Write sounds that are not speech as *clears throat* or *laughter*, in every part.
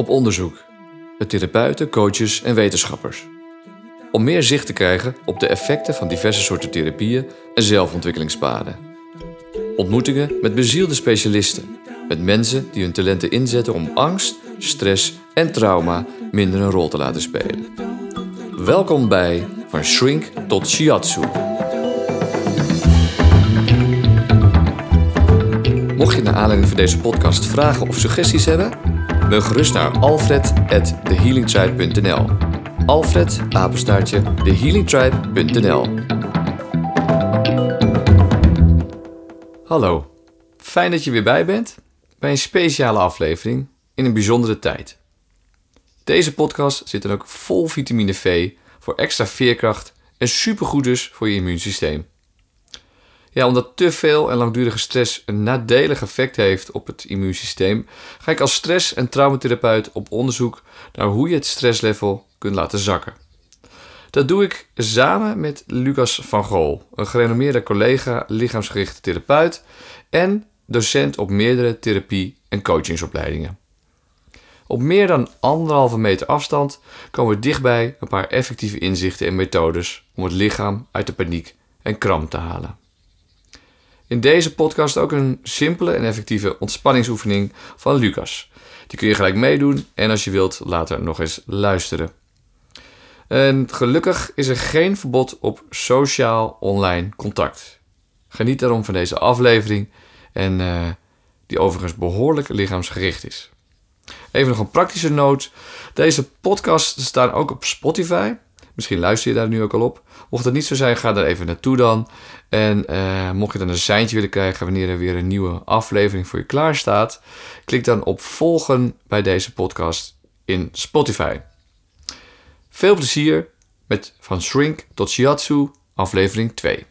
op onderzoek met therapeuten, coaches en wetenschappers. Om meer zicht te krijgen op de effecten van diverse soorten therapieën en zelfontwikkelingspaden. Ontmoetingen met bezielde specialisten, met mensen die hun talenten inzetten om angst, stress en trauma minder een rol te laten spelen. Welkom bij Van Shrink tot Shiatsu. Mocht je naar aanleiding van deze podcast vragen of suggesties hebben, mail gerust naar alfred.thehealingtribe.nl Alfred, apenstaartje, thehealingtribe.nl Hallo, fijn dat je weer bij bent bij een speciale aflevering in een bijzondere tijd. Deze podcast zit dan ook vol vitamine V voor extra veerkracht en supergoed dus voor je immuunsysteem. Ja, omdat te veel en langdurige stress een nadelig effect heeft op het immuunsysteem, ga ik als stress- en traumatherapeut op onderzoek naar hoe je het stresslevel kunt laten zakken. Dat doe ik samen met Lucas van Gool, een gerenommeerde collega lichaamsgerichte therapeut en docent op meerdere therapie- en coachingsopleidingen. Op meer dan anderhalve meter afstand komen we dichtbij een paar effectieve inzichten en methodes om het lichaam uit de paniek en kramp te halen. In deze podcast ook een simpele en effectieve ontspanningsoefening van Lucas. Die kun je gelijk meedoen en als je wilt later nog eens luisteren. En gelukkig is er geen verbod op sociaal online contact. Geniet daarom van deze aflevering en uh, die overigens behoorlijk lichaamsgericht is. Even nog een praktische noot. Deze podcasts staan ook op Spotify. Misschien luister je daar nu ook al op. Mocht dat niet zo zijn, ga daar even naartoe dan. En uh, mocht je dan een seintje willen krijgen wanneer er weer een nieuwe aflevering voor je klaar staat, klik dan op volgen bij deze podcast in Spotify. Veel plezier met Van Shrink tot Shiatsu, aflevering 2.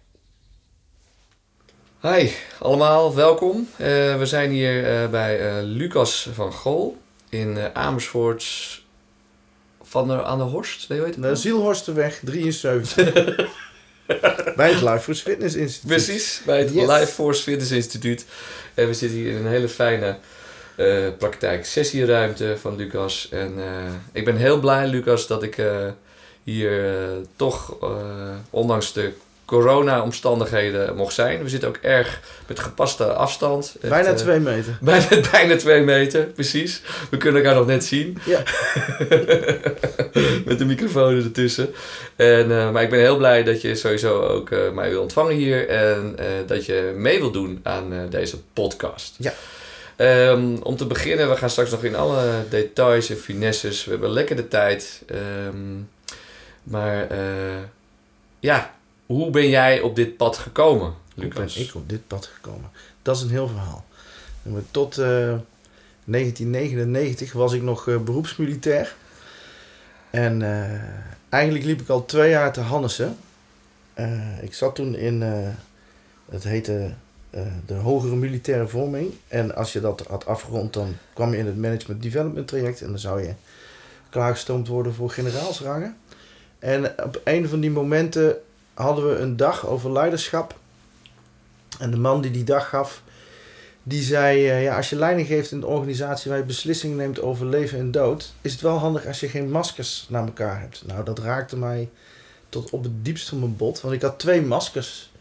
Hi allemaal, welkom. Uh, we zijn hier uh, bij Lucas van Gool in Amersfoort van de, aan de Horst. Nee, hoe heet het? De Zielhorstenweg 73. bij het Life Force Fitness Instituut. Precies, bij het yes. Life Force Fitness Instituut. En we zitten hier in een hele fijne uh, praktijk sessieruimte van Lucas. En uh, ik ben heel blij, Lucas, dat ik uh, hier toch, ondanks de corona-omstandigheden mocht zijn. We zitten ook erg met gepaste afstand. Bijna het, twee meter. *laughs* Bijna, bijna twee meter, precies. We kunnen elkaar nog net zien. Ja. *laughs* met de microfoon ertussen. En, uh, maar ik ben heel blij dat je sowieso ook uh, mij wil ontvangen hier. En uh, dat je mee wil doen aan deze podcast. Ja. Um, om te beginnen, we gaan straks nog in alle details en finesses. We hebben lekker de tijd. Um, maar ja, hoe ben jij op dit pad gekomen, Lucas? Hoe ben ik op dit pad gekomen? Dat is een heel verhaal. Tot uh, 1999 was ik nog uh, beroepsmilitair. En uh, eigenlijk liep ik al twee jaar te Hannessen. ik zat toen in, het heette de hogere militaire vorming. En als je dat had afgerond, dan kwam je in het management development traject. En dan zou je klaargestoomd worden voor generaalsrangen. En op een van die momenten hadden we een dag over leiderschap. En de man die die dag gaf, die zei: uh, ja, Als je leiding geeft in de organisatie waar je beslissingen neemt over leven en dood, is het wel handig als je geen maskers naar elkaar hebt. Nou, dat raakte mij tot op het diepst van mijn bot. Want ik had twee maskers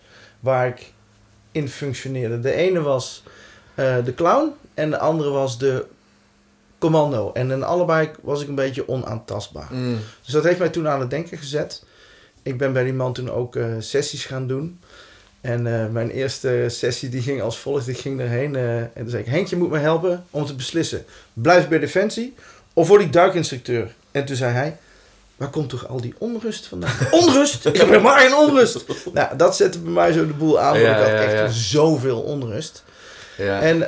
waar ik in functioneerde. De ene was uh, de clown en de andere was de commando. En in allebei was ik een beetje onaantastbaar. Mm. Dus dat heeft mij toen aan het denken gezet ik ben bij die man toen ook uh, sessies gaan doen. En uh, mijn eerste sessie die ging als volgt. Ik ging erheen uh, en toen zei ik... Henkje moet me helpen om te beslissen. Blijf bij Defensie of voor die duikinstructeur? En toen zei hij... Waar komt toch al die onrust vandaan? *laughs* onrust? Ik heb helemaal geen onrust. nou, dat zette bij mij zo de boel aan. Want ja, ik had ja, echt ja. zoveel onrust. Ja. En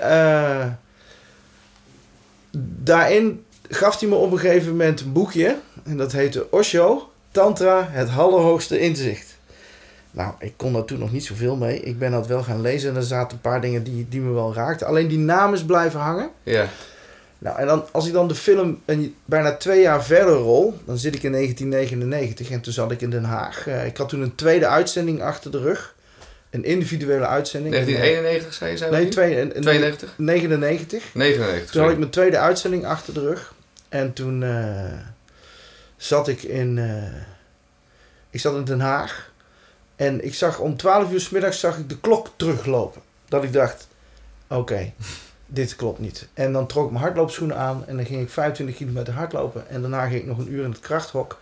daarin gaf hij me op een gegeven moment een boekje. En dat heette Osho. Tantra, het allerhoogste inzicht. Nou, ik kon daar toen nog niet zoveel mee. Ik ben dat wel gaan lezen en er zaten een paar dingen die, die me wel raakten. Alleen die naam is blijven hangen. Ja. Nou, en dan, als ik dan de film een, bijna twee jaar verder rol, dan zit ik in 1999 en toen zat ik in Den Haag. Uh, ik had toen een tweede uitzending achter de rug. Een individuele uitzending. 1991 zei je? Zei nee, twee, een, 92? 99. 99. Toen had ik mijn tweede uitzending achter de rug. En toen eh, zat ik in, eh, ik zat in Den Haag. En ik zag om 12 uur s middags zag ik de klok teruglopen. Dat ik dacht, oké, *laughs* dit klopt niet. En dan trok ik mijn hardloopschoenen aan en dan ging ik 25 kilometer hardlopen. En daarna ging ik nog een uur in het krachthok.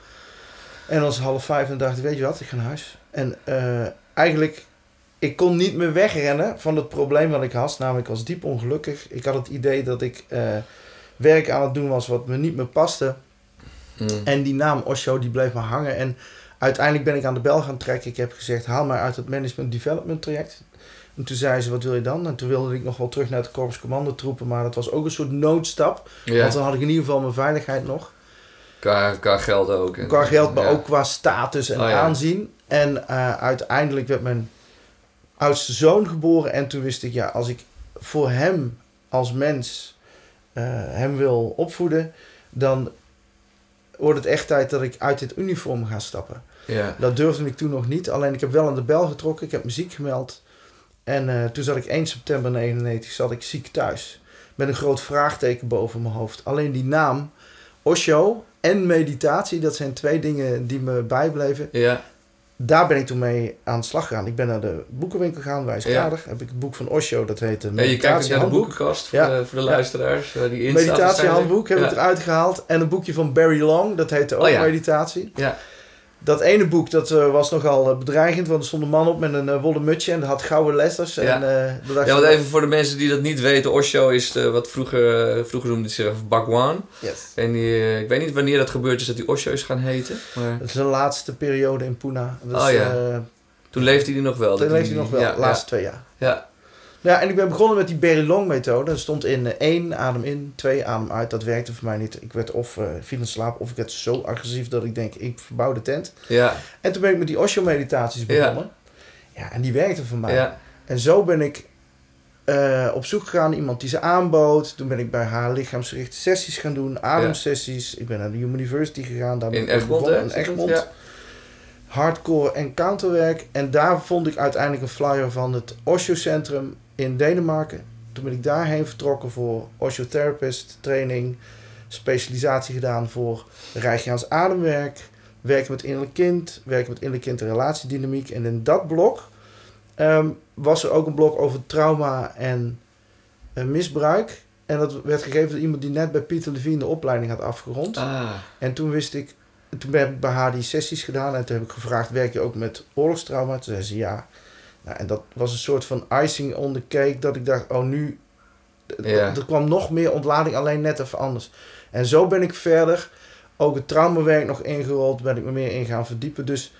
En het half vijf en dacht ik, weet je wat, ik ga naar huis. En eh, eigenlijk, ik kon niet meer wegrennen van het probleem wat ik had. Namelijk, ik was diep ongelukkig. Ik had het idee dat ik eh, werk aan het doen was wat me niet meer paste. Mm. En die naam Osho, die bleef me hangen. En uiteindelijk ben ik aan de bel gaan trekken. Ik heb gezegd, haal mij uit het management development traject. En toen zei ze, wat wil je dan? En toen wilde ik nog wel terug naar het korps commandotroepen. Maar dat was ook een soort noodstap. Want dan had ik in ieder geval mijn veiligheid nog. qua, qua geld ook. En- Qua geld, maar ja. ook qua status en Oh, ja. aanzien. En eh, uiteindelijk werd mijn oudste zoon geboren. En toen wist ik, ja, als ik voor hem als mens eh, hem wil opvoeden, dan wordt het echt tijd dat ik uit dit uniform ga stappen. Ja. Dat durfde ik toen nog niet. Alleen ik heb wel aan de bel getrokken. Ik heb muziek gemeld. En eh, toen zat ik 1 september 99 zat ik ziek thuis. Met een groot vraagteken boven mijn hoofd. Alleen die naam, Osho en meditatie, dat zijn twee dingen die me bijbleven. Ja. Daar ben ik toen mee aan de slag gegaan. Ik ben naar de boekenwinkel gegaan, Wijskader. Heb ik het boek van Osho, dat heet de En je kijkt naar de Meditatiehandboek. boekenkast voor, Ja. de, voor de Ja. luisteraars. eh, die Meditatiehandboek heb ik eruit gehaald. En een boekje van Barry Long, dat heette ook Oh ja. Meditatie. Ja. Dat ene boek dat, eh, was nogal eh, bedreigend, want er stond een man op met een eh, wollen mutsje en dat had gouden letters. Ja. En, Ja, want even voor de mensen die dat niet weten. Osho is de, wat vroeger, vroeger noemde ze Bhagwan. Yes. En die, ik weet niet wanneer dat gebeurd is dat die Osho is gaan heten. Maar Dat is de laatste periode in Pune. Dus, Oh ja. toen leefde hij nog wel. toen leeft hij nog wel, de laatste twee jaar. Ja. Ja, en ik ben begonnen met die Barry Long methode. Dat stond in eh, één adem in, twee adem uit. Dat werkte voor mij niet. Ik werd of eh viel in slaap of ik werd zo agressief dat ik denk, ik verbouw de tent. ja, En toen ben ik met die Osho meditaties begonnen. Ja, en die werkte voor mij. ja, En zo ben ik eh, op zoek gegaan naar iemand die ze aanbood. Toen ben ik bij haar lichaamsgerichte sessies gaan doen, ademsessies. Ik ben naar de Human University gegaan. Daar ben In Egmond, begonnen? In? Egmond. Ja. Hardcore en counterwerk. En daar vond ik uiteindelijk een flyer van het Osho Centrum in Denemarken. Toen ben ik daarheen vertrokken voor Osho Therapist training. Specialisatie gedaan voor Rijgiaans ademwerk. Werken met innerlijk kind. Werken met innerlijk kind en relatiedynamiek. En in dat blok ehm, was er ook een blok over trauma en eh, misbruik. En dat werd gegeven door iemand die net bij Pieter Levine de opleiding had afgerond. Ah, En toen wist ik, toen heb ik bij haar die sessies gedaan en toen heb ik gevraagd, werk je ook met oorlogstrauma? Toen zei ze ja. Nou, en dat was een soort van icing on the cake, dat ik dacht, oh nu, Ja. er kwam nog meer ontlading, alleen net even anders. En zo ben ik verder, ook het traumawerk nog ingerold, ben ik me meer in gaan verdiepen. Dus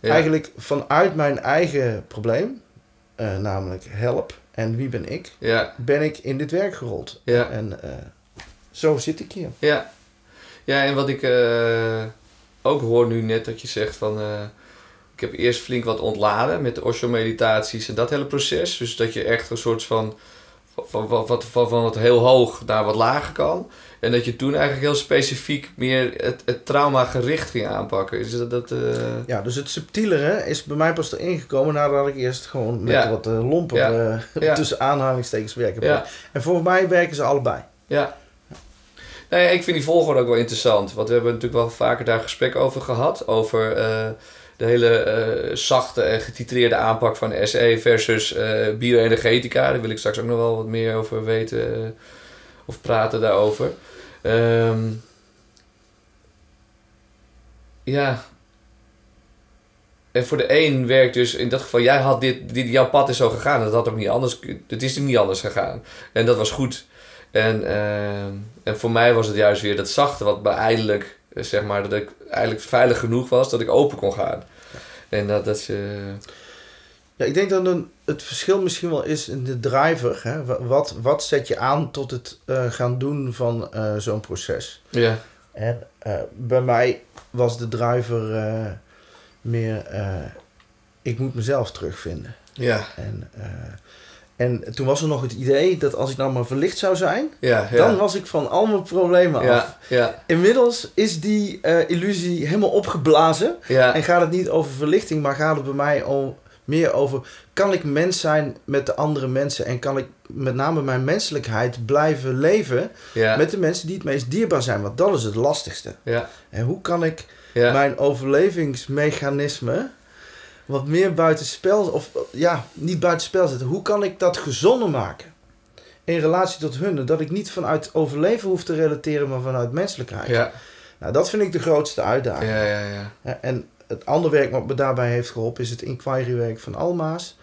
ja. eigenlijk vanuit mijn eigen probleem, eh, namelijk help en wie ben ik, Ja, ben ik in dit werk gerold. Ja. En eh, zo zit ik hier. ja. Ja, en wat ik eh, ook hoor nu net dat je zegt van... ik heb eerst flink wat ontladen met de Osho-meditaties en dat hele proces. Dus dat je echt een soort van... Van, van, van, van, van wat heel hoog naar wat lager kan. En dat je toen eigenlijk heel specifiek meer het, het trauma gericht ging aanpakken. Is dat... dat eh, Ja, dus het subtielere is bij mij pas erin gekomen nadat ik eerst gewoon met Ja. wat uh, lomper Ja. Ja. tussen aanhalingstekens werken. En voor mij werken ze allebei. Ja. Nou ja, ik vind die volgorde ook wel interessant. Want we hebben natuurlijk wel vaker daar gesprek over gehad. Over de hele eh, zachte en getitreerde aanpak van SE versus eh, bioenergetica. Daar wil ik straks ook nog wel wat meer over weten eh, of praten daarover. Ehm, ja. En voor de een werkt dus in dat geval, jij had dit, dit jouw pad is zo gegaan. Dat had ook niet anders, het is niet anders gegaan. En dat was goed. En, ehm, en voor mij was het juist weer dat zachte, wat me eindelijk, zeg maar, dat ik eigenlijk veilig genoeg was dat ik open kon gaan. En dat, dat je. Ja, ik denk dat een, het verschil misschien wel is in de driver. Hè? Wa- Wat, wat zet je aan tot het eh, gaan doen van eh, zo'n proces? Ja. En eh, bij mij was de driver eh, meer, eh, ik moet mezelf terugvinden. Ja. En, eh, en toen was er nog het idee dat als ik nou maar verlicht zou zijn, Ja. Ja. dan was ik van al mijn problemen af. ja. Inmiddels is die eh, illusie helemaal opgeblazen. En gaat het niet over verlichting, maar gaat het bij mij om meer over, kan ik mens zijn met de andere mensen en kan ik met name mijn menselijkheid blijven leven met de mensen die het meest dierbaar zijn, want dat is het lastigste. ja. En hoe kan ik mijn overlevingsmechanisme wat meer buitenspel, of ja, niet buitenspel zetten. Hoe kan ik dat gezonder maken? In relatie tot hun, dat ik niet vanuit overleven hoef te relateren, maar vanuit menselijkheid. Ja. Nou, dat vind ik de grootste uitdaging. Ja, ja, ja. Ja, En het andere werk wat me daarbij heeft geholpen is het inquiry-werk van Alma's.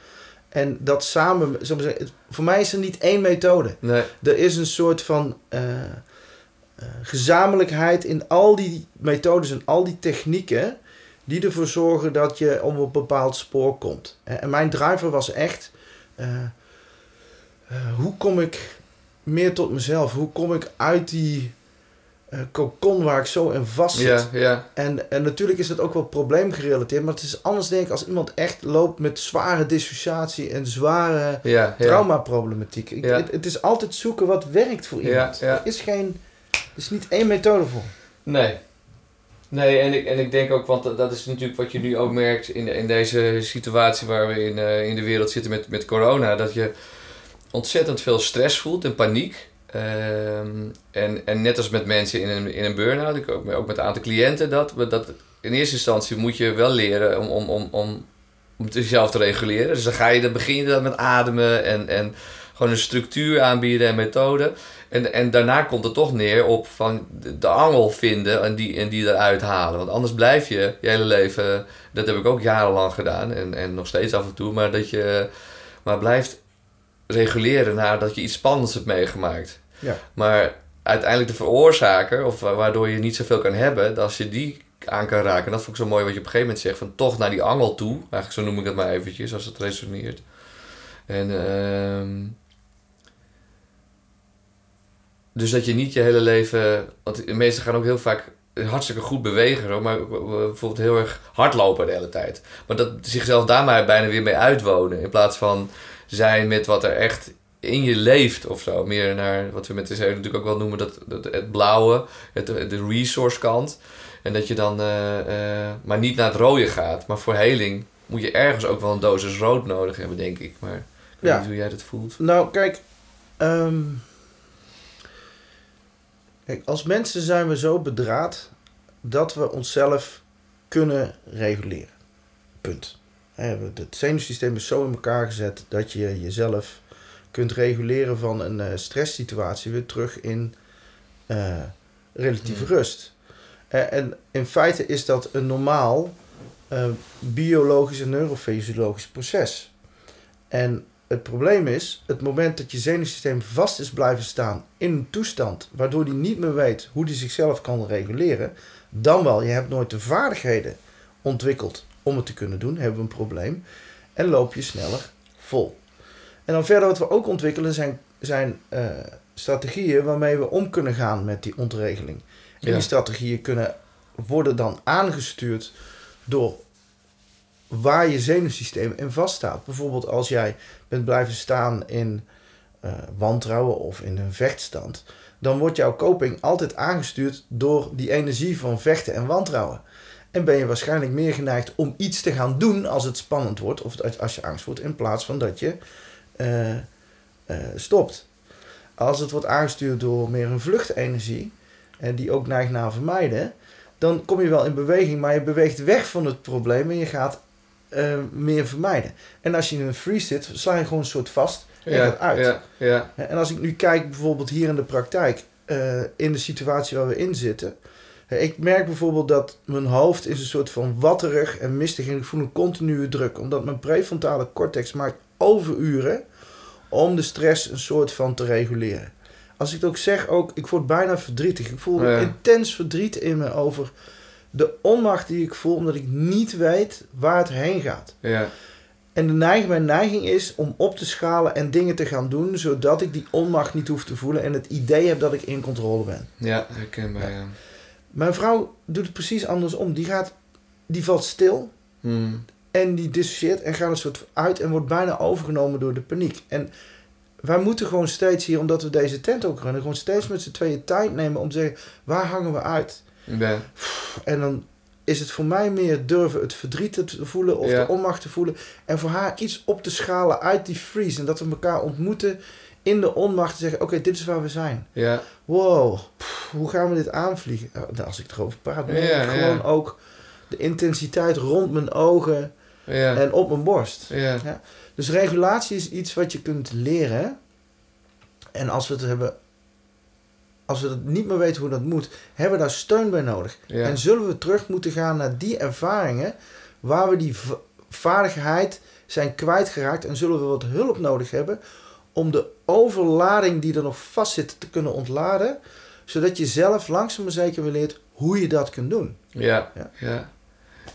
En dat samen, we zeggen, voor mij is er niet één methode. Nee. Er is een soort van eh, eh, gezamenlijkheid in al die methodes en al die technieken die ervoor zorgen dat je op een bepaald spoor komt. En en mijn driver was echt, eh, eh, hoe kom ik meer tot mezelf? Hoe kom ik uit die eh cocon waar ik zo in vast zit? En, en natuurlijk is dat ook wel probleemgerelateerd, maar het is anders denk ik als iemand echt loopt met zware dissociatie en zware traumaproblematiek. Ik-. Het, het is altijd zoeken wat werkt voor iemand. Er is geen, er is niet één methode voor. Nee. Nee, en ik, en ik denk ook, want dat- is natuurlijk wat je nu ook merkt in, in deze situatie waar we in, eh, in de wereld zitten met, met corona, dat je ontzettend veel stress voelt en paniek. Ehm, en, en net als met mensen in een, in een burn-out, ook, ook met een aantal cliënten, dat, dat in eerste instantie moet je wel leren om, om, om, om, om jezelf te reguleren. Dus dan ga je, dan begin je dan met ademen en, en gewoon een structuur aanbieden en methode. En, en daarna komt het toch neer op van de, angel vinden en die, en die eruit halen. Want anders blijf je je hele leven, dat heb ik ook jarenlang gedaan en, en nog steeds af en toe, maar dat je maar blijft reguleren nadat je iets spannends hebt meegemaakt. Ja. Maar uiteindelijk de veroorzaker, of wa- waardoor je niet zoveel kan hebben, dat als je die aan kan raken, dat vond ik zo mooi wat je op een gegeven moment zegt, van toch naar die angel toe, eigenlijk zo noem ik het maar eventjes, als het resoneert. En ehm dus dat je niet je hele leven. Want de meesten gaan ook heel vaak hartstikke goed bewegen, hoor, maar bijvoorbeeld heel erg hardlopen de hele tijd. Maar dat zichzelf daar maar bijna weer mee uitwonen. In plaats van zijn met wat er echt in je leeft of zo. Meer naar wat we met de zee natuurlijk ook wel noemen, dat, dat, het blauwe, het, de resource kant. En dat je dan eh, eh, maar niet naar het rode gaat. Maar voor heling moet je ergens ook wel een dosis rood nodig hebben, denk ik. Maar ik weet Ja. niet hoe jij dat voelt. Nou, kijk, ehm, kijk, als mensen zijn we zo bedraad dat we onszelf kunnen reguleren. Punt. Het zenuwsysteem is zo in elkaar gezet dat je jezelf kunt reguleren van een eh, stresssituatie weer terug in eh, relatieve Hmm. rust. Eh, en in feite is dat een normaal biologisch en neurofysiologisch proces. En het probleem is, het moment dat je zenuwsysteem vast is blijven staan in een toestand waardoor die niet meer weet hoe die zichzelf kan reguleren, dan wel, je hebt nooit de vaardigheden ontwikkeld om het te kunnen doen, hebben we een probleem en loop je sneller vol. En dan verder wat we ook ontwikkelen zijn, zijn eh, strategieën waarmee we om kunnen gaan met die ontregeling. En Ja. die strategieën kunnen worden dan aangestuurd door waar je zenuwsysteem in vaststaat. Bijvoorbeeld als jij bent blijven staan in eh, wantrouwen of in een vechtstand, dan wordt jouw coping altijd aangestuurd door die energie van vechten en wantrouwen. En ben je waarschijnlijk meer geneigd om iets te gaan doen als het spannend wordt of als- als je angst wordt, in plaats van dat je eh, eh, stopt. Als het wordt aangestuurd door meer een vluchtenergie, en die ook neigt naar vermijden, dan kom je wel in beweging, maar je beweegt weg van het probleem en je gaat eh, meer vermijden. En als je in een freeze zit, sla je gewoon een soort vast en gaat uit. ja, ja. En als ik nu kijk bijvoorbeeld hier in de praktijk, eh, in de situatie waar we in zitten. Ik merk bijvoorbeeld dat mijn hoofd is een soort van watterig en mistig en ik voel een continue druk. Omdat mijn prefrontale cortex maakt overuren om de stress een soort van te reguleren. Als ik het ook zeg, ook, ik word bijna verdrietig. Ik voel Ja. intens verdriet in me over de onmacht die ik voel omdat ik niet weet waar het heen gaat. ja. En de neiging, mijn neiging is om op te schalen en dingen te gaan doen, zodat ik die onmacht niet hoef te voelen en het idee heb dat ik in controle ben. Ja, herkenbaar, ja. Mijn vrouw doet het precies andersom. Die, gaat, die valt stil Hmm. en die dissocieert en gaat een soort uit en wordt bijna overgenomen door de paniek. En wij moeten gewoon steeds hier, omdat we deze tent ook runnen, gewoon steeds met z'n tweeën tijd nemen om te zeggen, waar hangen we uit? En dan is het voor mij meer durven het verdriet te voelen of Ja. de onmacht te voelen. En voor haar iets op te schalen uit die freeze. En dat we elkaar ontmoeten in de onmacht. Te zeggen, oké, dit is waar we zijn. Ja, Wow, pff, hoe gaan we dit aanvliegen? Nou, Als ik erover praat, merk Ja, ik gewoon ook de intensiteit rond mijn ogen en op mijn borst. ja, Dus regulatie is iets wat je kunt leren. En als we het hebben, als we het niet meer weten hoe dat moet, hebben we daar steun bij nodig. ja. En zullen we terug moeten gaan naar die ervaringen waar we die va- vaardigheid zijn kwijtgeraakt en zullen we wat hulp nodig hebben om de overlading die er nog vast zit te kunnen ontladen, zodat je zelf langzaam maar zeker weer leert hoe je dat kunt doen. Ja, Ja. ja.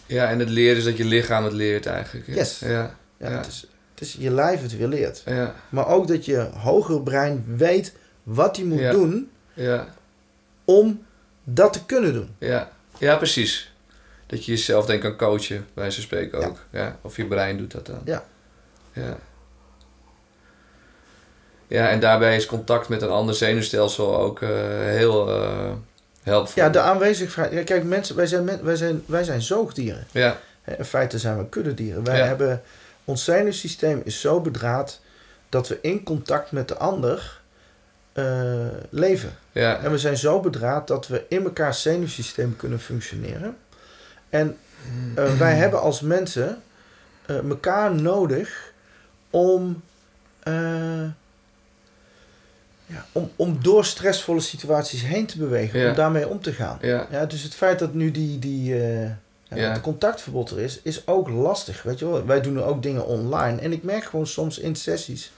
ja. en het leren is dat je lichaam het leert eigenlijk. Yes. Ja, Ja, Ja. Het, is, het is je lijf het weer leert. ja, Maar ook dat je hogere brein weet wat hij moet Ja. doen ja, om dat te kunnen doen. ja. Ja, precies. Dat je jezelf denk kan coachen, bij ze spreken ook. Ja. Of je brein doet dat dan. Ja. Ja. Ja, en daarbij is contact met een ander zenuwstelsel ook eh, heel eh helpvol. Ja, de aanwezigheid. Kijk, mensen, wij zijn, men- wij zijn, wij zijn zoogdieren. Ja, In feite zijn we kuddedieren. Wij Ja. hebben, ons zenuwsysteem is zo bedraad dat we in contact met de ander eh, leven. ja, En we zijn zo bedraad dat we in elkaars zenuwsysteem kunnen functioneren. En eh, *clears throat* wij hebben als mensen eh, elkaar nodig om, eh, ja, om, om door stressvolle situaties heen te bewegen, Ja. om daarmee om te gaan. ja, Ja, dus het feit dat nu die, die eh, Ja. het contactverbod er is, is ook lastig. Weet je wel? Wij doen ook dingen online. En ik merk gewoon soms in sessies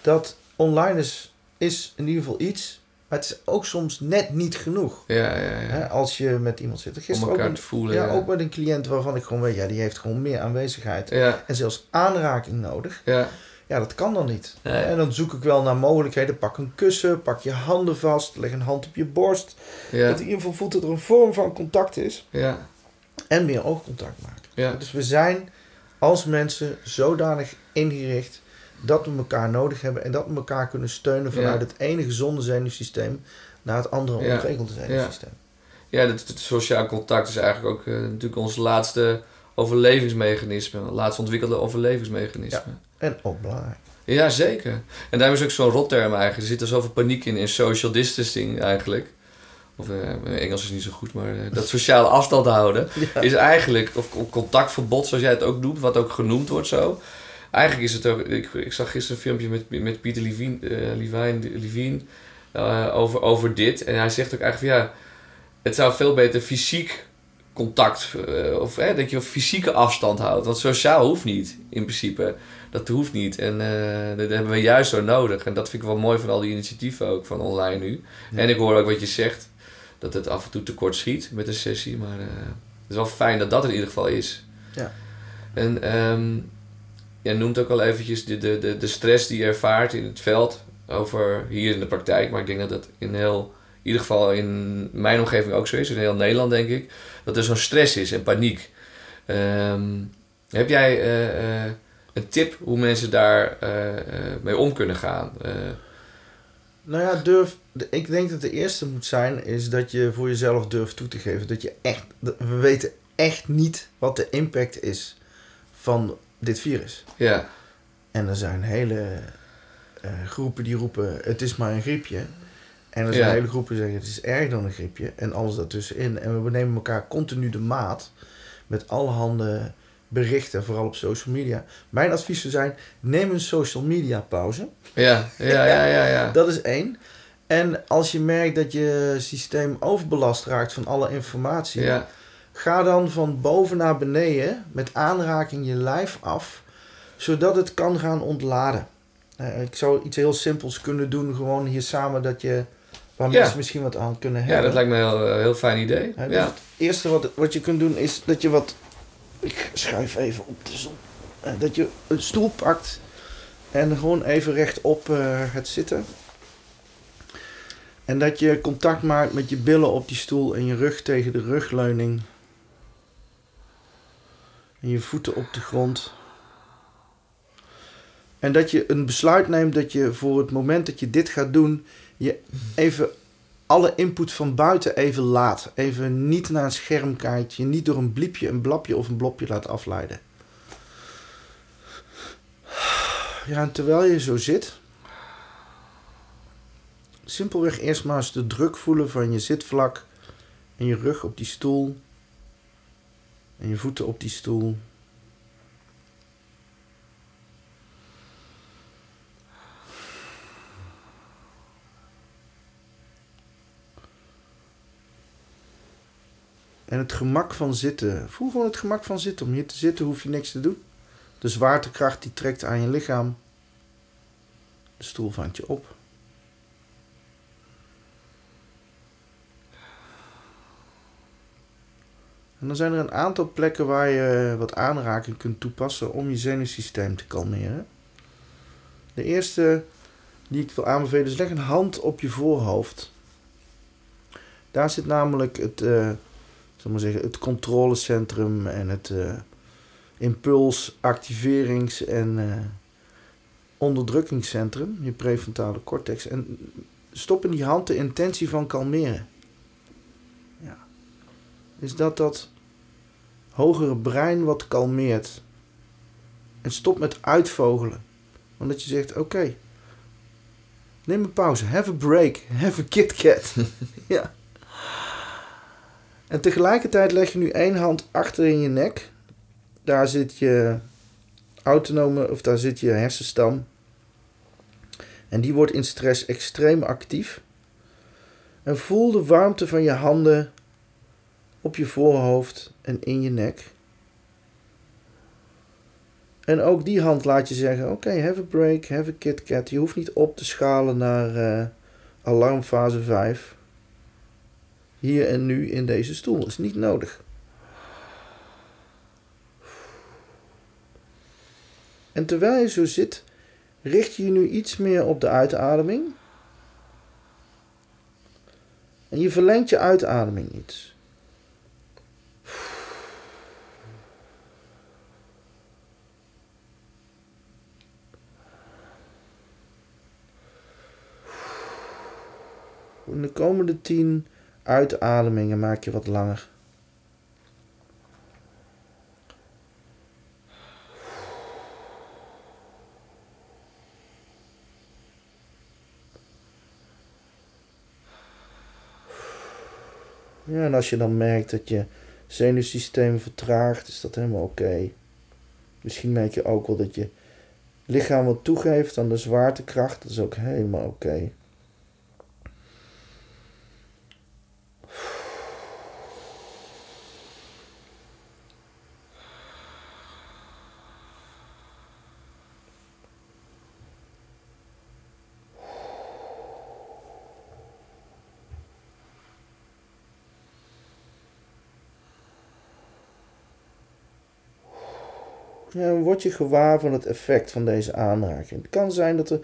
dat online is, is in ieder geval iets, maar het is ook soms net niet genoeg. ja, ja, ja. Hè, als je met iemand zit. Om Gisteren ook, met, voelen. ja, Ja, ook met een cliënt waarvan ik gewoon weet, ja, die heeft gewoon meer aanwezigheid. ja, En zelfs aanraking nodig. ja, Ja, dat kan dan niet. Nee. En dan zoek ik wel naar mogelijkheden. Pak een kussen, pak je handen vast, leg een hand op je borst. ja, Dat in ieder geval voelt dat er een vorm van contact is. ja, En meer oogcontact maken. ja, Dus we zijn als mensen zodanig ingericht dat we elkaar nodig hebben. En dat we elkaar kunnen steunen vanuit Ja. het ene gezonde zenuwsysteem naar het andere Ja. ontregelde zenuwsysteem. Ja, dat, dat sociaal contact is eigenlijk ook eh, natuurlijk ons laatste overlevingsmechanisme. Laatst ontwikkelde overlevingsmechanisme. En ook belangrijk. Ja, zeker. En daarom is ook zo'n rotterm eigenlijk. Er zit er zoveel paniek in, in social distancing eigenlijk. Of mijn Engels is niet zo goed, maar dat sociale afstand houden *laughs* Ja. is eigenlijk, of of contactverbod zoals jij het ook noemt, wat ook genoemd wordt zo. Eigenlijk is het ook, ik, ik zag gisteren een filmpje met, met Pieter Levine, eh, Levine, Levine eh, over, over dit. En hij zegt ook eigenlijk van ja, het zou veel beter fysiek contact, eh, of eh, dat je fysieke afstand houdt. Want sociaal hoeft niet, in principe. Dat hoeft niet. En dat hebben we juist zo nodig. En dat vind ik wel mooi van al die initiatieven ook van online nu. Ja. En ik hoor ook wat je zegt, dat het af en toe tekort schiet met een sessie. Maar het is wel fijn dat dat in ieder geval is. Ja. En ehm jij noemt ook al eventjes de, de, de, de stress die je ervaart in het veld. Over hier in de praktijk. Maar ik denk dat dat in heel, in ieder geval in mijn omgeving ook zo is. In heel Nederland denk ik. Dat er zo'n stress is en paniek. Ehm, heb jij eh, eh, een tip hoe mensen daar eh, mee om kunnen gaan? Nou ja, durf. Ik denk dat de eerste moet zijn, is dat je voor jezelf durft toe te geven. Dat je echt. We weten echt niet wat de impact is van dit virus. ja, En er zijn hele eh, groepen die roepen: het is maar een griepje. En er zijn Ja. hele groepen die zeggen: het is erger dan een griepje. En alles daartussenin. En we nemen elkaar continu de maat met allerhande berichten, vooral op social media. Mijn advies zou zijn: neem een social media pauze. ja, ja, ja, ja, ja. Dat is één. En als je merkt dat je systeem overbelast raakt van alle informatie, ja. Ga dan van boven naar beneden met aanraking je lijf af, zodat het kan gaan ontladen. Eh, ik zou iets heel simpels kunnen doen, gewoon hier samen, dat je, waar Ja. mensen misschien wat aan kunnen hebben. Ja, dat lijkt me een heel, heel fijn idee. Ja, dus Ja, Het eerste wat, wat je kunt doen is dat je wat. Ik schuif even op de zon. Eh, Dat je een stoel pakt en gewoon even rechtop eh het zitten. En dat je contact maakt met je billen op die stoel en je rug tegen de rugleuning. En je voeten op de grond. En dat je een besluit neemt dat je voor het moment dat je dit gaat doen, je even alle input van buiten even laat. Even niet naar een scherm kijkt. Je niet door een bliepje, een blapje of een blopje laat afleiden. Ja, en terwijl je zo zit, simpelweg eerst maar eens de druk voelen van je zitvlak en je rug op die stoel en je voeten op die stoel. En het gemak van zitten. Voel gewoon het gemak van zitten. Om hier te zitten hoef je niks te doen. De zwaartekracht die trekt aan je lichaam. De stoel vangt je op. En dan zijn er een aantal plekken waar je wat aanraking kunt toepassen om je zenuwsysteem te kalmeren. De eerste die ik wil aanbevelen is leg een hand op je voorhoofd. Daar zit namelijk het, uh, maar zeggen, het controlecentrum en het uh, impuls, activerings- en uh, onderdrukkingscentrum, je prefrontale cortex. En stop in die hand de intentie van kalmeren. Is dat dat hogere brein wat kalmeert. En stop met uitvogelen. Want dat je zegt, oké, neem een pauze, have a break, have a KitKat. *laughs* ja. En tegelijkertijd leg je nu één hand achter in je nek. Daar zit je autonome, of daar zit je hersenstam. En die wordt in stress extreem actief. En voel de warmte van je handen op je voorhoofd en in je nek. En ook die hand laat je zeggen: Oké, have a break, have a KitKat. Je hoeft niet op te schalen naar uh, alarmfase 5. Hier en nu in deze stoel. Is niet nodig. En terwijl je zo zit, richt je je nu iets meer op de uitademing. En je verlengt je uitademing iets. De komende tien uitademingen maak je wat langer. Ja, en als je dan merkt dat je zenuwsysteem vertraagt, is dat helemaal oké. Misschien merk je ook wel dat je lichaam wat toegeeft aan de zwaartekracht. Dat is ook helemaal oké. Word je gewaar van het effect van deze aanraking. Het kan zijn dat er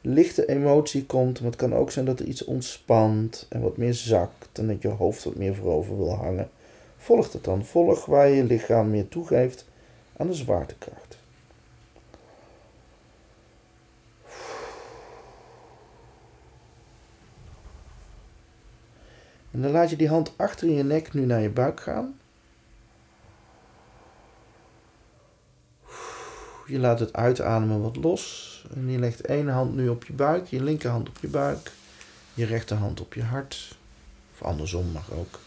lichte emotie komt, maar het kan ook zijn dat er iets ontspant en wat meer zakt en dat je hoofd wat meer voorover wil hangen. Volg het dan. Volg waar je lichaam meer toegeeft aan de zwaartekracht. En dan laat je die hand achter in je nek nu naar je buik gaan. Je laat het uitademen wat los. En je legt één hand nu op je buik, je linkerhand op je buik, je rechterhand op je hart. Of andersom mag ook.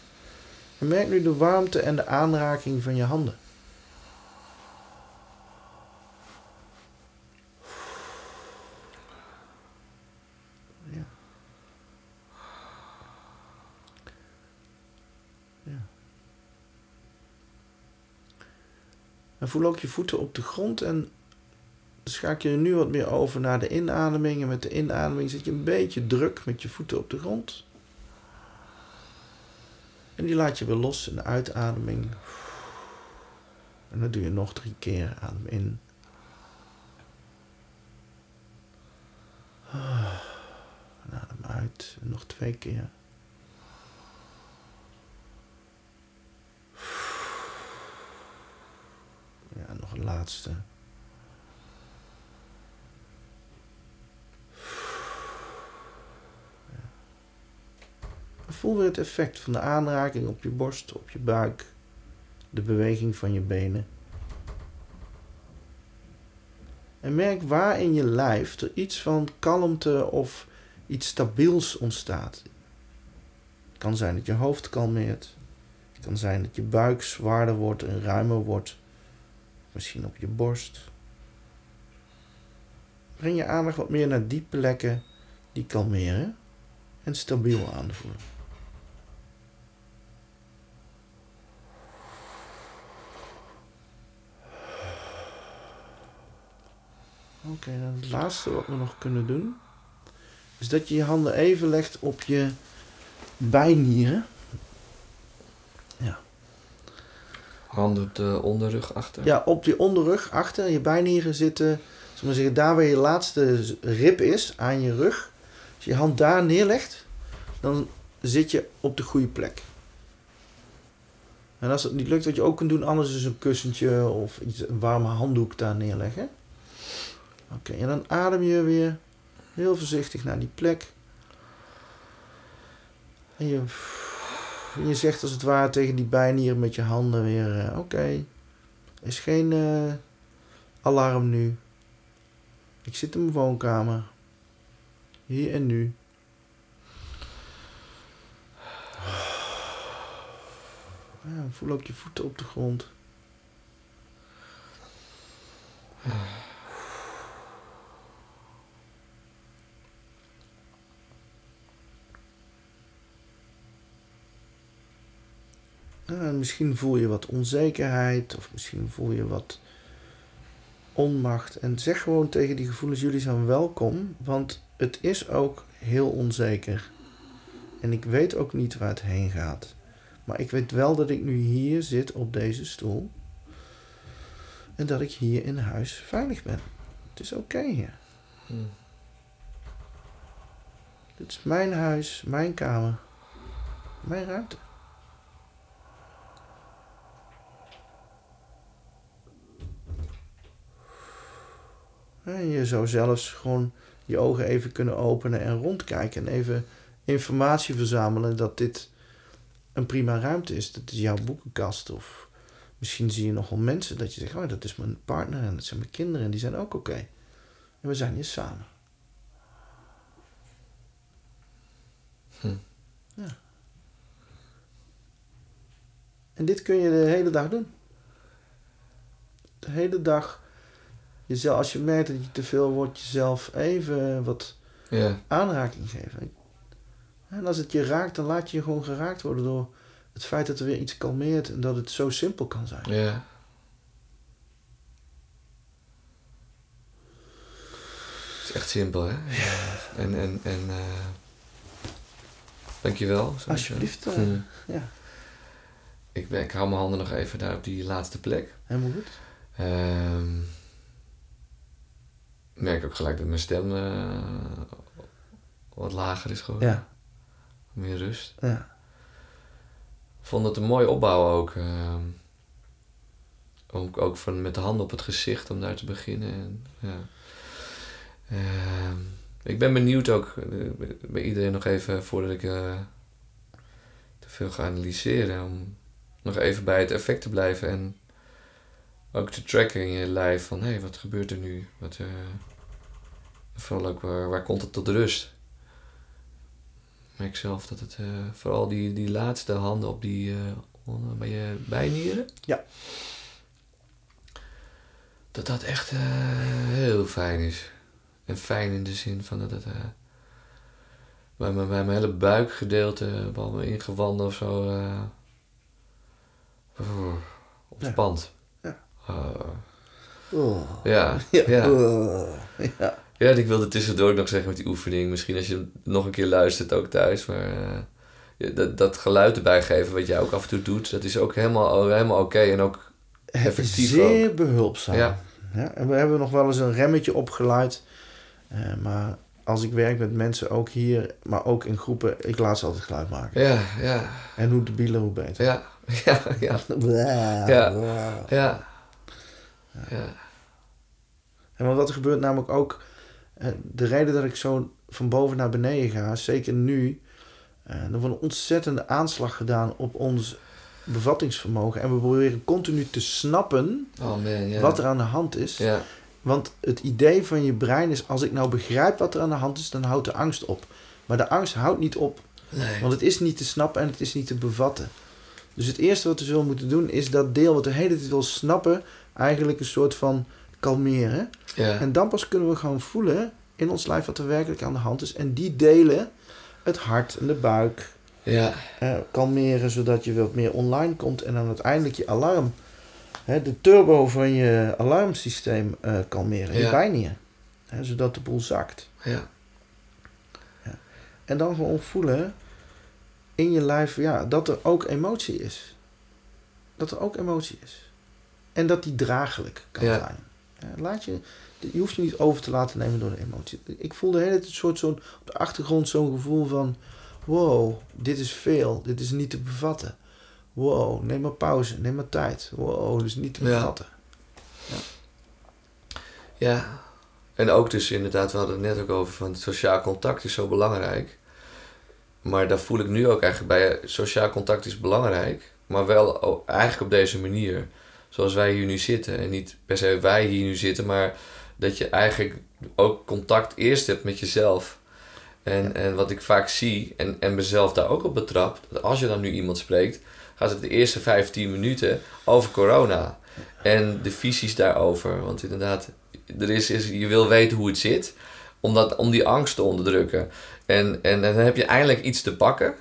En merk nu de warmte en de aanraking van je handen. En voel ook je voeten op de grond en schakel je nu wat meer over naar de inademing. En met de inademing zet je een beetje druk met je voeten op de grond. En die laat je weer los in de uitademing. En dan doe je nog drie keer. Adem in. En adem uit. En nog twee keer. Ja, nog een voel weer het effect van de aanraking op je borst, op je buik, de beweging van je benen. En merk waar in je lijf er iets van kalmte of iets stabiels ontstaat. Het kan zijn dat je hoofd kalmeert. Het kan zijn dat je buik zwaarder wordt en ruimer wordt. Misschien op je borst. Breng je aandacht wat meer naar die plekken die kalmeren en stabiel aanvoelen. Oké, dan het laatste wat we nog kunnen doen, is dat je je handen even legt op je bijnieren. Handen op de onderrug achter. Ja, op je onderrug achter je bijnieren zitten. Zullen we zeggen, daar waar je laatste rib is aan je rug. Als je je hand daar neerlegt, dan zit je op de goede plek. En als het niet lukt, wat je ook kunt doen, anders is een kussentje of iets, een warme handdoek daar neerleggen. Oké, en dan adem je weer heel voorzichtig naar die plek. En je, je zegt als het ware tegen die bijnieren met je handen weer: eh, Oké, is geen eh, alarm nu. Ik zit in mijn woonkamer. Hier en nu. Ja, voel ook je voeten op de grond. En misschien voel je wat onzekerheid of misschien voel je wat onmacht. En zeg gewoon tegen die gevoelens: jullie zijn welkom, want het is ook heel onzeker. En ik weet ook niet waar het heen gaat. Maar ik weet wel dat ik nu hier zit op deze stoel. En dat ik hier in huis veilig ben. Het is oké hier. Hmm. Dit is mijn huis, mijn kamer, mijn ruimte. En je zou zelfs gewoon je ogen even kunnen openen en rondkijken en even informatie verzamelen dat dit een prima ruimte is. Dat is jouw boekenkast of misschien zie je nogal mensen dat je zegt, oh dat is mijn partner en dat zijn mijn kinderen en die zijn ook oké. En we zijn hier samen. Hm. Ja. En dit kun je de hele dag doen. De hele dag. Jezelf, als je merkt dat je te veel wordt, jezelf even wat Ja. aanraking geven. En als het je raakt, dan laat je je gewoon geraakt worden door het feit dat er weer iets kalmeert en dat het zo simpel kan zijn. Ja. Het is echt simpel, hè? En, en, en, eh dankjewel. Alsjeblieft. eh. Ja, Ik, ben, ik hou mijn handen nog even daar op die laatste plek. helemaal goed. Ehm ik merk ook gelijk dat mijn stem eh, wat lager is geworden. Ja, Meer rust. ja. Ik vond het een mooie opbouw ook. ehm ook, ook van met de handen op het gezicht om daar te beginnen. En, ja. Ehm, ik ben benieuwd ook eh, bij iedereen nog even voordat ik eh, te veel ga analyseren. Om nog even bij het effect te blijven en ook te tracken in je lijf van hé, hey, wat gebeurt er nu? Wat, eh, vooral ook waar, waar komt het tot rust? Ik merk zelf dat het eh, vooral die, die laatste handen op die eh, bij je bijnieren. Ja. Dat dat echt heel fijn is. En fijn in de zin van dat het bij, mijn, bij mijn hele buikgedeelte, bij mijn ingewanden of zo, ontspant. Ja. Oh. ja, Ja. ja. Oh. ja. Ja, ik wilde tussendoor nog zeggen met die oefening. Misschien als je hem nog een keer luistert ook thuis. Maar eh, dat, dat geluid erbij geven wat jij ook af en toe doet. Dat is ook helemaal, helemaal oké. En ook effectief Zeer behulpzaam. Ja. Ja, en we hebben nog wel eens een remmetje opgeluid. Eh, maar als ik werk met mensen, ook hier, maar ook in groepen, ik laat ze altijd geluid maken. Ja, ja, En hoe debieler, hoe beter. ja, *laughs* ja, ja, Ja. ja. Ja. En wat er gebeurt namelijk ook, eh, de reden dat ik zo van boven naar beneden ga, zeker nu, Eh, er wordt een ontzettende aanslag gedaan op ons bevattingsvermogen. En we proberen continu te snappen Oh man, ja. wat er aan de hand is. Ja, Want het idee van je brein is, als ik nou begrijp wat er aan de hand is, dan houdt de angst op. Maar de angst houdt niet op, nee. want het is niet te snappen en het is niet te bevatten. Dus het eerste wat we zullen moeten doen, is dat deel wat de hele tijd wil snappen, eigenlijk een soort van kalmeren. Ja, En dan pas kunnen we gewoon voelen in ons lijf wat er werkelijk aan de hand is. En die delen, het hart en de buik, ja, eh, kalmeren zodat je wat meer online komt en dan uiteindelijk je alarm, hè, de turbo van je alarmsysteem eh, kalmeren, je Ja. bijnieren. Hè, zodat de boel zakt. ja. En dan gewoon voelen in je lijf ja, dat er ook emotie is. Dat er ook emotie is. En dat die draaglijk kan Ja. zijn. Ja, laat je, je hoeft je niet over te laten nemen door de emotie. Ik voel de hele tijd een soort zo'n, op de achtergrond zo'n gevoel van... Wow, dit is veel. Dit is niet te bevatten. Wow, neem maar pauze. Neem maar tijd. Wow, dit is niet te Ja. bevatten. Ja, en ook dus inderdaad, we hadden het net ook over van sociaal contact is zo belangrijk. Maar daar voel ik nu ook eigenlijk bij, sociaal contact is belangrijk, maar wel eigenlijk op deze manier. Zoals wij hier nu zitten. En niet per se wij hier nu zitten, maar dat je eigenlijk ook contact eerst hebt met jezelf. En, en wat ik vaak zie, en, en mezelf daar ook op betrap, dat als je dan nu iemand spreekt, gaat het de eerste 15 minuten over corona. En de visies daarover. Want inderdaad, er is, is, je wil weten hoe het zit. Om, dat, om die angst te onderdrukken. En, en dan heb je eindelijk iets te pakken.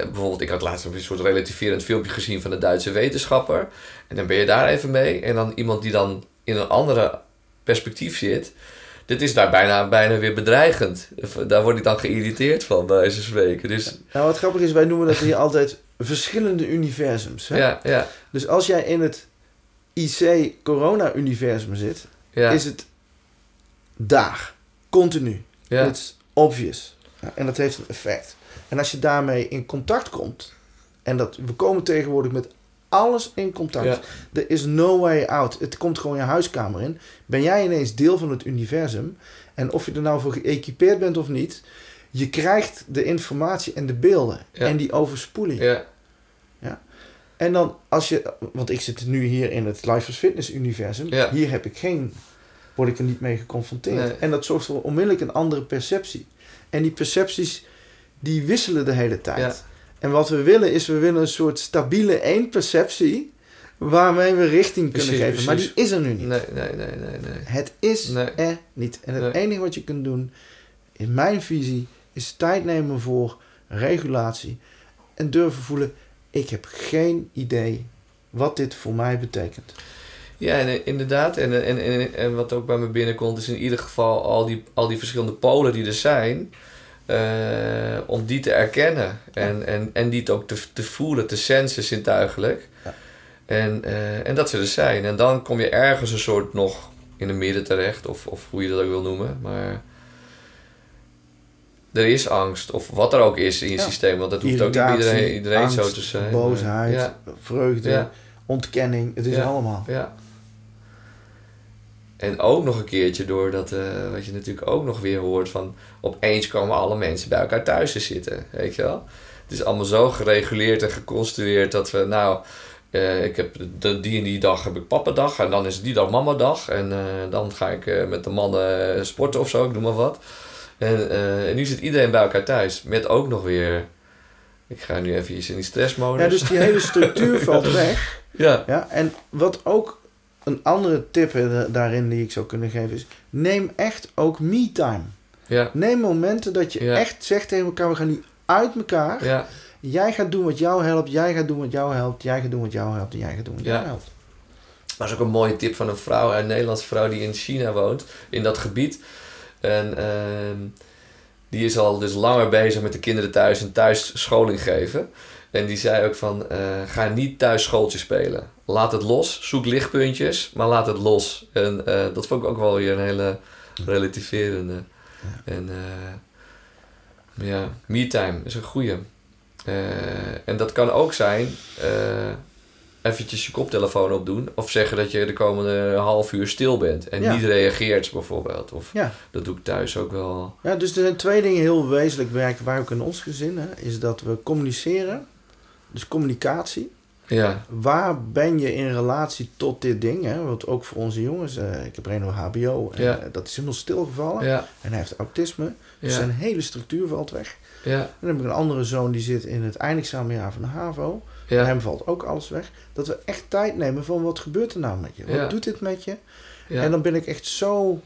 Eh, Bijvoorbeeld, ik had laatst een soort relativerend filmpje gezien van een Duitse wetenschapper. En dan ben je daar even mee. En dan iemand die dan in een andere perspectief zit. Dit is daar bijna, bijna weer bedreigend. Daar word ik dan geïrriteerd van, bij van spreken. Dus Nou, wat grappig is, wij noemen dat hier altijd verschillende universums. Hè? ja, ja, Dus als jij in het IC-corona-universum zit, ja. is het daar, continu. ja. It's obvious. Ja, en dat heeft een effect. En als je daarmee in contact komt, en dat, we komen tegenwoordig met alles in contact. Ja. Er is no way out. Het komt gewoon je huiskamer in. Ben jij ineens deel van het universum? En of je er nou voor geëquipeerd bent of niet, je krijgt de informatie en de beelden. Ja. En die overspoeling. ja. En dan als je, want ik zit nu hier in het Life is Fitness universum. Ja. Hier heb ik geen, word ik er niet mee geconfronteerd. Nee. En dat zorgt voor onmiddellijk een andere perceptie. En die percepties, die wisselen de hele tijd. Ja. En wat we willen is, we willen een soort stabiele één perceptie waarmee we richting kunnen Precies, geven. Maar die is er nu niet. Nee, nee, nee, nee, nee. Het is Nee. er niet. En het Nee. enige wat je kunt doen, in mijn visie, is tijd nemen voor regulatie. En durven voelen, ik heb geen idee wat dit voor mij betekent. Ja, en, eh, inderdaad. En, en, en, en wat ook bij me binnenkomt, is in ieder geval al die, al die verschillende polen die er zijn. Eh, om die te erkennen. En, en, en die ook te, te voelen, te sensen zintuigelijk. Ja. En, eh, en dat ze er zijn. En dan kom je ergens een soort nog in het midden terecht. Of, of hoe je dat ook wil noemen. Maar er is angst. Of wat er ook is in je Ja. systeem. Want dat hoeft ook niet bij iedereen, iedereen zo te zijn. boosheid, vreugde, ontkenning. Het is Ja. allemaal. ja. En ook nog een keertje door dat, eh, wat je natuurlijk ook nog weer hoort van opeens komen alle mensen bij elkaar thuis te zitten, weet je wel. Het is allemaal zo gereguleerd en geconstrueerd dat we, nou, eh, ik heb de, die en die dag heb ik pappadag en dan is die dag mamadag en eh, dan ga ik met de mannen sporten of zo, ik noem maar wat. En, en nu zit iedereen bij elkaar thuis met ook nog weer, ik ga nu even in die stressmodus. Ja, dus die hele structuur *laughs* valt weg. ja, Ja, en wat ook een andere tip eh, daarin die ik zou kunnen geven is... neem echt ook me-time. ja, Neem momenten dat je Ja. echt zegt tegen elkaar... we gaan nu uit elkaar. ja, Jij gaat doen wat jou helpt. Jij gaat doen wat jou helpt. Jij gaat doen wat jou helpt. En jij gaat doen wat Ja. jou helpt. Dat is ook een mooie tip van een vrouw, een Nederlandse vrouw die in China woont, in dat gebied. En ehm, die is al dus langer bezig met de kinderen thuis en thuis scholing geven. En die zei ook van, eh, ga niet thuis schooltje spelen. Laat het los, zoek lichtpuntjes, maar laat het los. En eh, dat vond ik ook wel weer een hele relativerende. En eh, ja, me-time is een goeie. En dat kan ook zijn, eventjes je koptelefoon opdoen. Of zeggen dat je de komende half uur stil bent. En Ja. niet reageert bijvoorbeeld. Of Ja. dat doe ik thuis ook wel. Ja, dus er zijn twee dingen heel wezenlijk werken wij ook in ons gezin. Hè, is dat we communiceren. Dus communicatie. Ja, Waar ben je in relatie tot dit ding? Hè? Want ook voor onze jongens. eh, ik heb Reno HBO. En, Ja. eh, dat is helemaal stilgevallen. ja, En hij heeft autisme. Dus zijn hele structuur valt weg. ja, En dan heb ik een andere zoon die zit in het eindexamenjaar van de HAVO. Bij ja, hem valt ook alles weg. Dat we echt tijd nemen van wat gebeurt er nou met je? Wat doet dit met je? En dan ben ik echt zo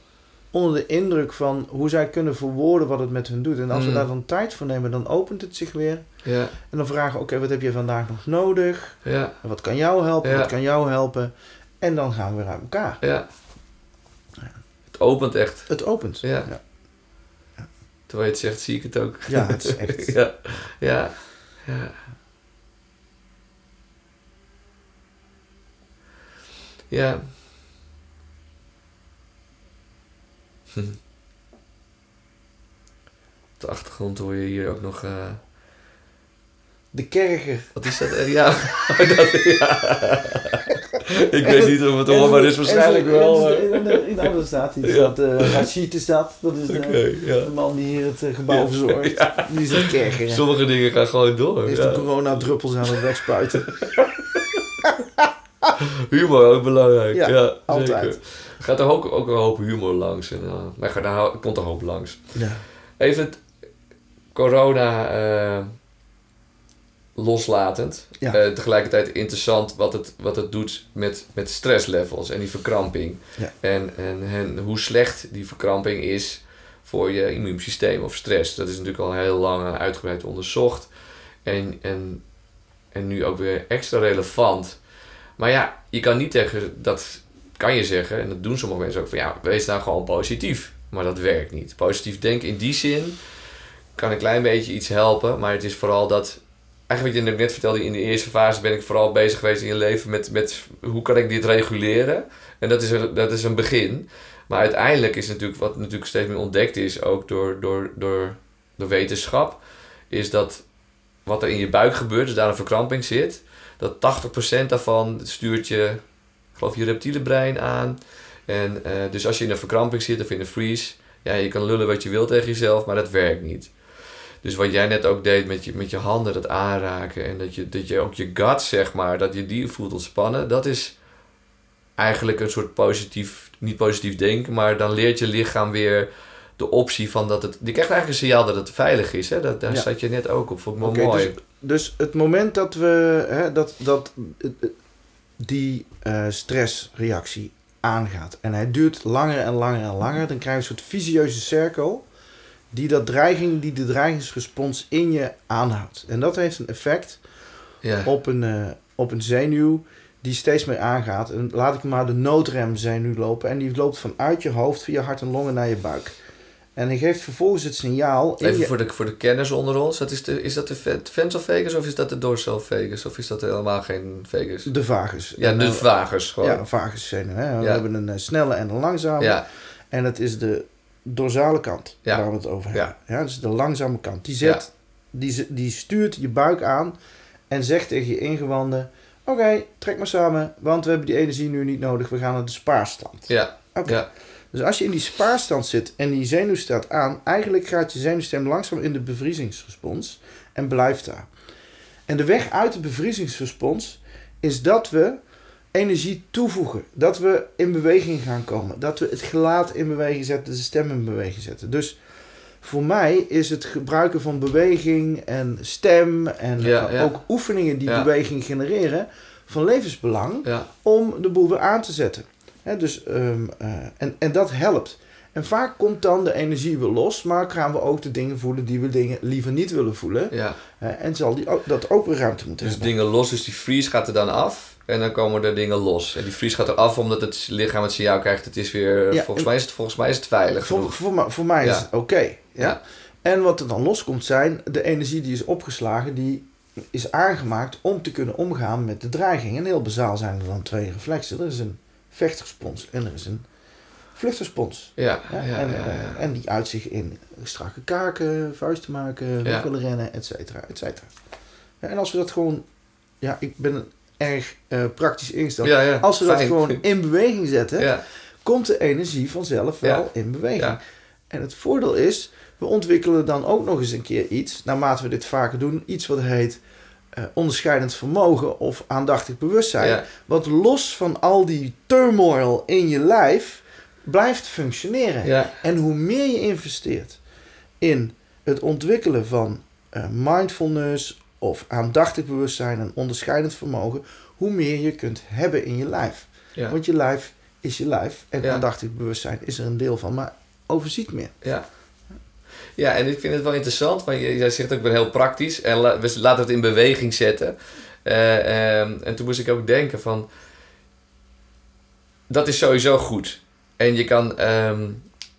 onder de indruk van hoe zij kunnen verwoorden wat het met hun doet. En als we Mm. daar dan tijd voor nemen, dan opent het zich weer. ja, En dan vragen we, oké, wat heb je vandaag nog nodig? ja, Wat kan jou helpen? Ja. Wat kan jou helpen? En dan gaan we weer uit elkaar. ja. Het opent echt. Het opent. Ja. ja. Terwijl je het zegt, zie ik het ook. Ja, het is echt... *laughs* Ja, ja, ja. Ja. Hm. Op de achtergrond hoor je hier ook nog... eh, De kerker. wat is dat? Eh, Ja. *laughs* dat, ja. *laughs* Ik weet niet of het hoorbaar is, waarschijnlijk wel. En, en, en, staat iets. Ja. Dat, eh Rashid is dat. Dat is de, ja. de man die hier het gebouw Ja. verzorgt. Die is een kerker. Sommige dingen gaan gewoon door. Die is de corona-druppels aan het wegspuiten. *laughs* *laughs* Humor ook belangrijk. Ja, Ja, altijd. Zeker. Gaat er ook, ook een hoop humor langs. En, uh, maar daar komt een hoop langs. Ja. Even het corona eh, loslatend. Ja. Eh, tegelijkertijd interessant wat het, wat het doet met, met stresslevels en die verkramping. Ja. En, en, en hoe slecht die verkramping is voor je immuunsysteem of stress. Dat is natuurlijk al heel lang uitgebreid onderzocht. En, en, en nu ook weer extra relevant. Maar ja, je kan niet tegen dat kan je zeggen, en dat doen sommige mensen ook, van ja, wees nou gewoon positief. Maar dat werkt niet. Positief denken in die zin kan een klein beetje iets helpen, maar het is vooral dat. Eigenlijk wat je net vertelde, in de eerste fase ben ik vooral bezig geweest in je leven met, met hoe kan ik dit reguleren. En dat is een, dat is een begin. Maar uiteindelijk is natuurlijk, wat natuurlijk steeds meer ontdekt is, ook door, door, door de wetenschap, is dat wat er in je buik gebeurt, dus daar een verkramping zit, dat 80% daarvan stuurt je, ik geloof je reptiele brein aan. En eh, dus als je in een verkramping zit of in een freeze, ja, je kan lullen wat je wilt tegen jezelf, maar dat werkt niet. Dus wat jij net ook deed met je, met je handen, dat aanraken en dat je, dat je ook je gut, zeg maar, dat je die voelt ontspannen, dat is eigenlijk een soort positief, niet positief denken, maar dan leert je lichaam weer de optie van dat het. Die krijgt eigenlijk een signaal dat het veilig is. Hè? Dat, daar Ja. zat je net ook op. Vond ik wel Oké, mooi. Dus het moment dat we hè, dat, dat, die eh, stressreactie aangaat en hij duurt langer en langer en langer, dan krijg je een soort visieuze cirkel die, dat dreiging, die de dreigingsrespons in je aanhoudt. En dat heeft een effect ja. op een, eh, op een zenuw die steeds meer aangaat. En laat ik maar de noodremzenuw lopen. En die loopt vanuit je hoofd via hart en longen naar je buik. En die geeft vervolgens het signaal Even je... voor de, voor de kenners onder ons. Dat is, de, is dat de ve- ventral vagus of is dat de dorsal vagus? Of is dat helemaal geen vagus? De vagus. Ja, En, de eh, vagus gewoon. Ja, vaguszenuw. Hè? We Ja. hebben een eh, snelle en een langzame. ja. En het is de dorsale kant Ja. waar we het over Ja. hebben. Ja. dus de langzame kant. Die, zet, die, die stuurt je buik aan en zegt tegen je ingewanden... Oké, trek maar samen, want we hebben die energie nu niet nodig. We gaan naar de spaarstand. Ja. Oké. Ja. Dus als je in die spaarstand zit en die zenuw staat aan... Eigenlijk gaat je zenuwstem langzaam in de bevriezingsrespons en blijft daar. En de weg uit de bevriezingsrespons is dat we energie toevoegen. Dat we in beweging gaan komen. Dat we het gelaat in beweging zetten, de stem in beweging zetten. Dus voor mij is het gebruiken van beweging en stem en Ja, ja. ook oefeningen die Ja. beweging genereren van levensbelang om de boel weer aan te zetten. Dus, ehm, eh, en, en dat helpt. En vaak komt dan de energie weer los, maar gaan we ook de dingen voelen die we dingen liever niet willen voelen. ja. En zal die dat ook weer ruimte moeten Dus hebben. dingen los, dus die freeze gaat er dan af. En dan komen er dingen los. En die freeze gaat er af omdat het lichaam het signaal krijgt. Het is weer, Ja, volgens, en- mij is het, volgens mij is het veilig. Voor, voor, mij- voor mij is het oké. ja? Ja. En wat er dan loskomt zijn, de energie die is opgeslagen, die is aangemaakt om te kunnen omgaan met de dreiging. En heel bazaal zijn er dan twee reflexen. Er is een vechtrespons en er is een vluchtrespons. Ja, Ja, ja, en, ja, eh, ja. en die uitzicht in strakke kaken, vuisten maken, weg willen rennen, et cetera, et cetera. Ja, en als we dat gewoon... Ja, ik ben erg eh, praktisch ingesteld. Als we dat Fijn. gewoon *laughs* in beweging zetten, komt de energie vanzelf wel in beweging. En het voordeel is, we ontwikkelen dan ook nog eens een keer iets, naarmate we dit vaker doen, iets wat heet eh, onderscheidend vermogen of aandachtig bewustzijn. ja, Wat los van al die turmoil in je lijf blijft functioneren. ja, En hoe meer je investeert in het ontwikkelen van eh, mindfulness of aandachtig bewustzijn en onderscheidend vermogen, hoe meer je kunt hebben in je lijf. ja, Want je lijf is je lijf en aandachtig bewustzijn is er een deel van, maar overziet meer. ja. Ja, en ik vind het wel interessant, want jij zegt ook, ben heel praktisch en la- we laten het in beweging zetten. Eh, ehm, en toen moest ik ook denken van, dat is sowieso goed. En je kan, ehm,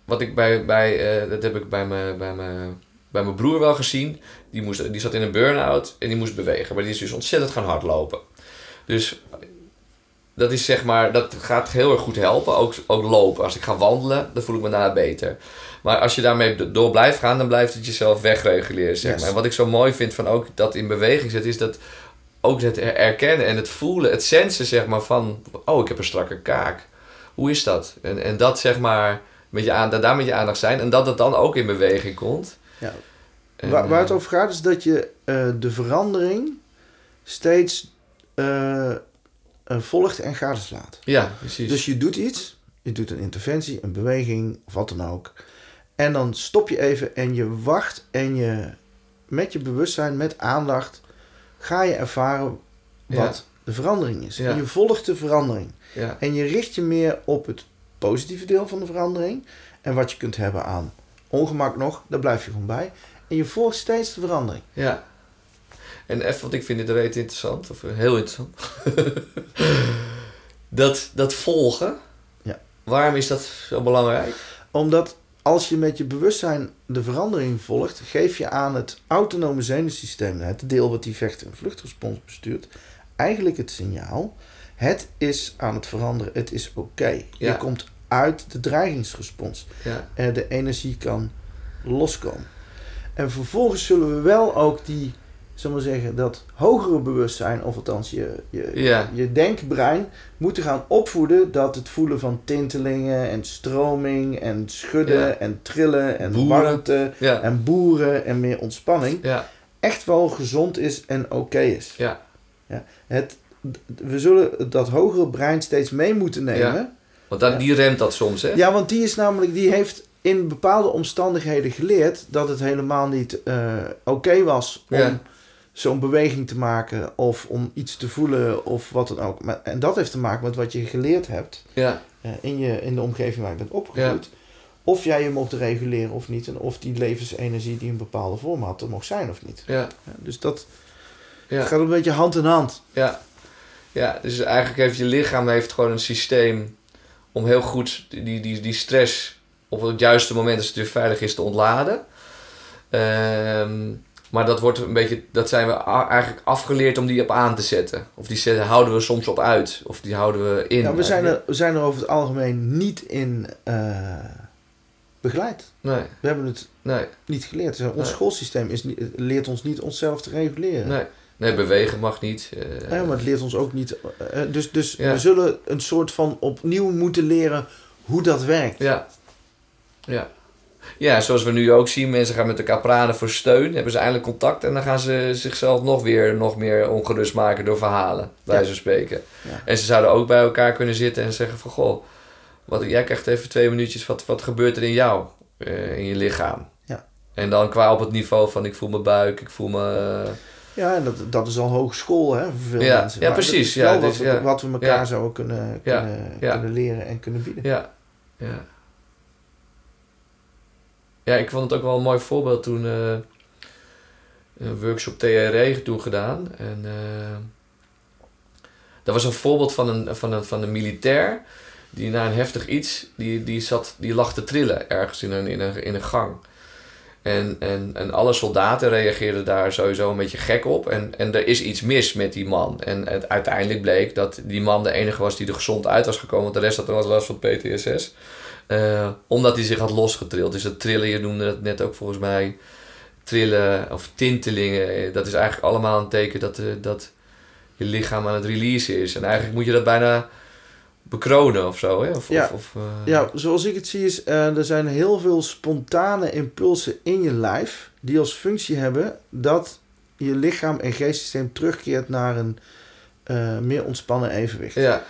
wat ik bij, bij eh, dat heb ik bij mijn, bij mijn, bij mijn broer wel gezien. Die, moest, die zat in een burn-out en die moest bewegen, maar die is dus ontzettend gaan hardlopen. Dus dat is zeg maar, dat gaat heel erg goed helpen. Ook, ook lopen. Als ik ga wandelen, dan voel ik me daarna beter. Maar als je daarmee door blijft gaan, dan blijft het jezelf wegreguleren. Zeg Yes. maar. En wat ik zo mooi vind van ook dat in beweging zet, is dat ook het erkennen en het voelen, het sensen zeg maar van, oh ik heb een strakke kaak. Hoe is dat? En, en dat zeg maar, met je aan, daar met je aandacht zijn en dat het dan ook in beweging komt. Ja. En, waar, waar het eh, over gaat is dat je eh, de verandering steeds eh, volgt en gadeslaat. Ja, precies. Dus je doet iets, je doet een interventie, een beweging of wat dan ook. En dan stop je even en je wacht en je met je bewustzijn, met aandacht, ga je ervaren wat de verandering is. Ja. En je volgt de verandering. ja, En je richt je meer op het positieve deel van de verandering. En wat je kunt hebben aan ongemak nog, daar blijf je gewoon bij. En je volgt steeds de verandering. ja. En even, want ik vind dit reet interessant, of heel interessant. *laughs* dat, dat volgen, Ja. waarom is dat zo belangrijk? Omdat als je met je bewustzijn de verandering volgt, geef je aan het autonome zenuwsysteem, het deel wat die vecht- en vluchtrespons bestuurt, eigenlijk het signaal: het is aan het veranderen, het is oké. Ja. Je komt uit de dreigingsrespons. Ja, en de energie kan loskomen. En vervolgens zullen we wel ook die, zullen we zeggen, dat hogere bewustzijn, of althans je, je, Ja. je denkbrein, moeten gaan opvoeden dat het voelen van tintelingen en stroming en schudden Ja. en trillen en Boeren. warmte ja, en boeren en meer ontspanning ja, echt wel gezond is en oké is. ja, Het, we zullen dat hogere brein steeds mee moeten nemen. Ja. want dat, Ja. die remt dat soms, hè? Ja, want die is namelijk, die heeft in bepaalde omstandigheden geleerd dat het helemaal niet eh, oké was om Ja. Zo'n beweging te maken of om iets te voelen of wat dan ook. Maar, en dat heeft te maken met wat je geleerd hebt Ja, eh, in, je, in de omgeving waar je bent opgegroeid. Of jij je mocht reguleren of niet en of die levensenergie die een bepaalde vorm had er mocht zijn of niet. ja, Ja, dus dat ja. gaat een beetje hand in hand. Ja. ja, dus eigenlijk heeft je lichaam heeft gewoon een systeem om heel goed die, die, die stress op het juiste moment, als het weer veilig is, te ontladen. Ehm, maar dat wordt een beetje, dat zijn we eigenlijk afgeleerd om die op aan te zetten. Of die zetten, houden we soms op uit, of die houden we in. Ja, we, zijn er, we zijn er over het algemeen niet in eh, begeleid. Nee, We hebben het nee, niet geleerd. Dus Ons Nee. schoolsysteem is, leert ons niet onszelf te reguleren. nee. Nee, bewegen mag niet. eh, Ja, maar het leert ons ook niet. eh, eh, dus dus Ja. we zullen een soort van opnieuw moeten leren hoe dat werkt. Ja. Ja. Ja, zoals we nu ook zien, mensen gaan met elkaar praten voor steun, hebben ze eindelijk contact en dan gaan ze zichzelf nog weer nog meer ongerust maken door verhalen, bij Ja. ze spreken. Ja. En ze zouden ook bij elkaar kunnen zitten en zeggen van, goh, wat, jij krijgt even twee minuutjes, wat, wat gebeurt er in jou, eh, in je lichaam? Ja. En dan qua op het niveau van, ik voel mijn buik, ik voel me... Ja, en dat, dat is al hogeschool hè, voor veel Ja, mensen. ja, Maar precies, ja, wat, ja. wat we elkaar zouden kunnen, kunnen, kunnen leren en kunnen bieden. Ja, ja. Ja, ik vond het ook wel een mooi voorbeeld toen eh, een workshop TRE toen gedaan. En eh, dat was een voorbeeld van een, van een, van een militair die na een heftig iets, die, die, zat, die lag te trillen ergens in een, in een, in een gang. En, en, en alle soldaten reageerden daar sowieso een beetje gek op. En, en er is iets mis met die man. En het uiteindelijk bleek dat die man de enige was die er gezond uit was gekomen. Want de rest had wel last van PTSS. Eh, omdat hij zich had losgetrild. Dus het trillen, je noemde het net ook volgens mij. Trillen of tintelingen. eh, Dat is eigenlijk allemaal een teken dat, eh, dat je lichaam aan het releasen is. En eigenlijk moet je dat bijna bekronen of zo. Hè? Of, Ja. of, of, Ja, zoals ik het zie is, er zijn heel veel spontane impulsen in je lijf die als functie hebben dat je lichaam en geestsysteem terugkeert naar een meer ontspannen evenwicht. ja,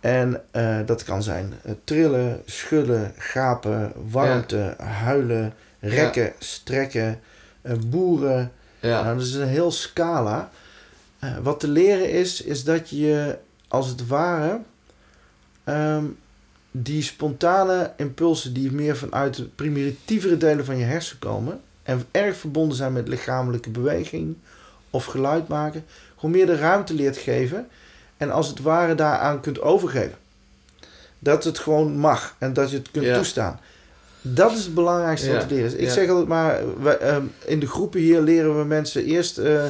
En eh, dat kan zijn eh, trillen, schudden, gapen, warmte, huilen, rekken, strekken, eh, boeren. ja, Nou, dat is een heel scala. Wat te leren is, is dat je als het ware ehm, die spontane impulsen die meer vanuit de primitievere delen van je hersen komen en erg verbonden zijn met lichamelijke beweging of geluid maken, gewoon meer de ruimte leert geven en als het ware daaraan kunt overgeven. Dat het gewoon mag en dat je het kunt Ja. toestaan. Dat is het belangrijkste Ja, wat te leren is. Ik ja. zeg altijd maar, wij, ehm, in de groepen hier leren we mensen eerst eh,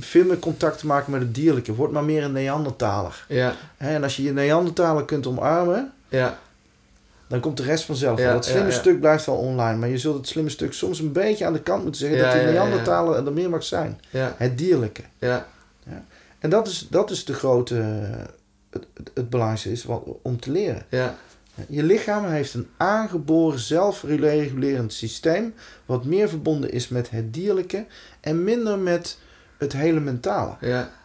veel meer contact te maken met het dierlijke. Word maar meer een Neandertaler. ja, En als je je Neandertaler kunt omarmen, ja, dan komt de rest vanzelf. Ja. Het slimme stuk blijft wel online, maar je zult het slimme stuk soms een beetje aan de kant moeten zeggen dat die. Neandertaler er meer mag zijn. ja, Het dierlijke. ja, En dat is, dat is de grote, het, het, het belangrijkste is wat, om te leren. ja, Je lichaam heeft een aangeboren zelfregulerend systeem, wat meer verbonden is met het dierlijke en minder met het hele mentale. ja.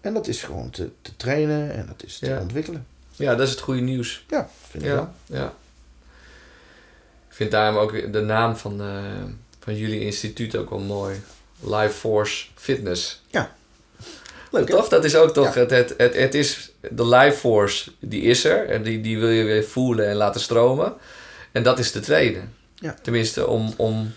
En dat is gewoon te, te trainen en dat is te Ja. ontwikkelen. Ja, dat is het goede nieuws. Ja, vind ik wel. Ja, ja. Ik vind daarom ook de naam van, eh, van jullie instituut ook wel mooi. Life Force Fitness. Leuk, toch? Dat is ook toch, Ja. het, het, het, het is de life force, die is er. En die, die wil je weer voelen en laten stromen. En dat is te trainen. Ja. Tenminste, om, om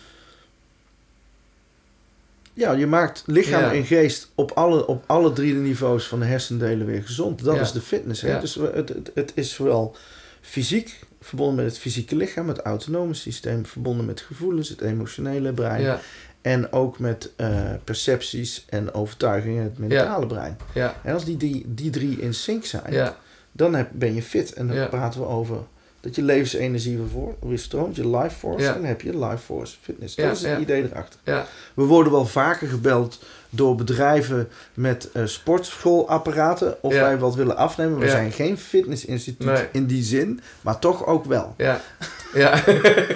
Ja, je maakt lichaam Ja. en geest op alle, op alle drie de niveaus van de hersendelen weer gezond. Dat Ja. is de fitness. Hè? Ja. Dus het, het, het is zowel fysiek, verbonden met het fysieke lichaam, het autonome systeem, verbonden met gevoelens, het emotionele brein. En ook met eh, percepties en overtuigingen, het mentale brein. ja, En als die, die, die drie in sync zijn, ja, dan heb, ben je fit. En dan praten we over dat je levensenergie weer stroomt, je life force. En dan heb je life force fitness. Dat is het idee erachter. ja, We worden wel vaker gebeld door bedrijven met eh, sportschoolapparaten of wij wat willen afnemen. We zijn geen fitnessinstituut Nee. in die zin, maar toch ook wel. ja, ja,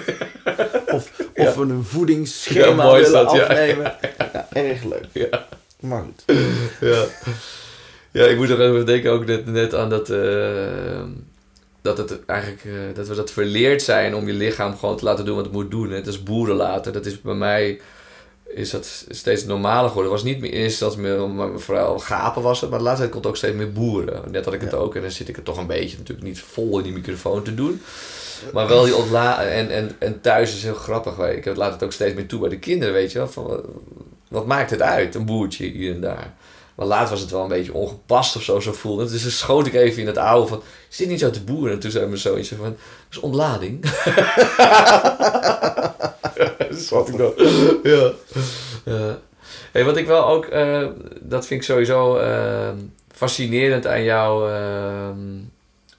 *laughs* Of. Of we een voedingsschema willen dat, afnemen. *laughs* Ja, erg leuk. ja. Maar goed. ja. Ja, ik moet er even denken ook net, net aan dat, eh, dat, het eigenlijk, eh, dat we dat verleerd zijn om je lichaam gewoon te laten doen wat het moet doen. Het is boeren laten. Dat is bij mij is dat steeds normaler geworden. Het was niet meer in eerste instantie meer, maar vooral gapen was het, maar de laatste tijd komt ook steeds meer boeren. Net had ik het Ja. ook en dan zit ik het toch een beetje natuurlijk niet vol in die microfoon te doen. Maar wel die ontla en, en, en thuis is heel grappig. Ik laat het ook steeds meer toe bij de kinderen, weet je wel. Van, wat- wat maakt het uit, een boertje hier en daar. Maar later was het wel een beetje ongepast of zo, zo voelde. Dus dan schoot ik even in het oude van, dit niet zo te boeren? En toen zei mijn zoontje van, dat is ontlading. *laughs* wat ik dan. ja. Hey, wat ik wel ook, eh, dat vind ik sowieso eh, fascinerend aan jou, eh,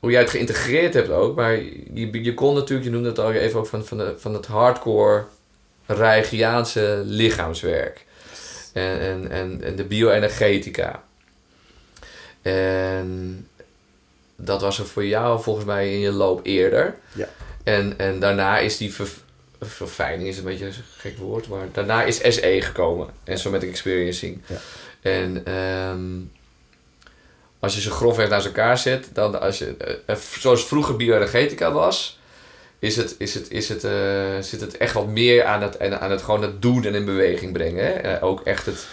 hoe jij het geïntegreerd hebt ook. Maar je, je kon natuurlijk, je noemde het al even ook van, van, de, van het hardcore Reichiaanse lichaamswerk. En, en, en, en de bioenergetica. En dat was er voor jou volgens mij in je loop eerder. Ja. En, en daarna is die ver- verfijning, is een beetje een gek woord, maar daarna is SE gekomen. En Somatic Experiencing. Ja. En ehm, als je ze grofweg naast elkaar zet, dan als je, eh, eh, zoals vroeger bioenergetica was, is het, is het, is het, eh, zit het echt wat meer aan het, aan aan het gewoon het doen en in beweging brengen. Hè? Ook echt het,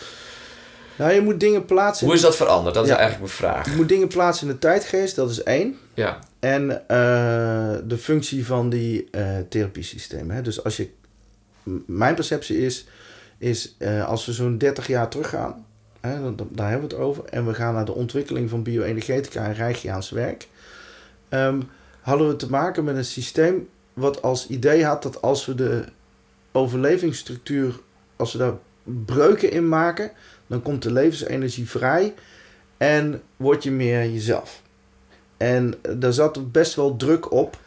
Nou, je moet dingen plaatsen. hoe is dat veranderd? Dat is eigenlijk mijn vraag. Je moet dingen plaatsen in de tijdgeest, dat is één. Ja, En de functie van die therapiesystemen. Hè? Dus als je. Mijn perceptie is, is als we zo'n 30 jaar teruggaan, hè, daar hebben we het over, en we gaan naar de ontwikkeling van bioenergetica en Reichiaans werk, ehm, hadden we te maken met een systeem wat als idee had dat als we de overlevingsstructuur, als we daar breuken in maken, dan komt de levensenergie vrij en word je meer jezelf. En eh, daar zat best wel druk op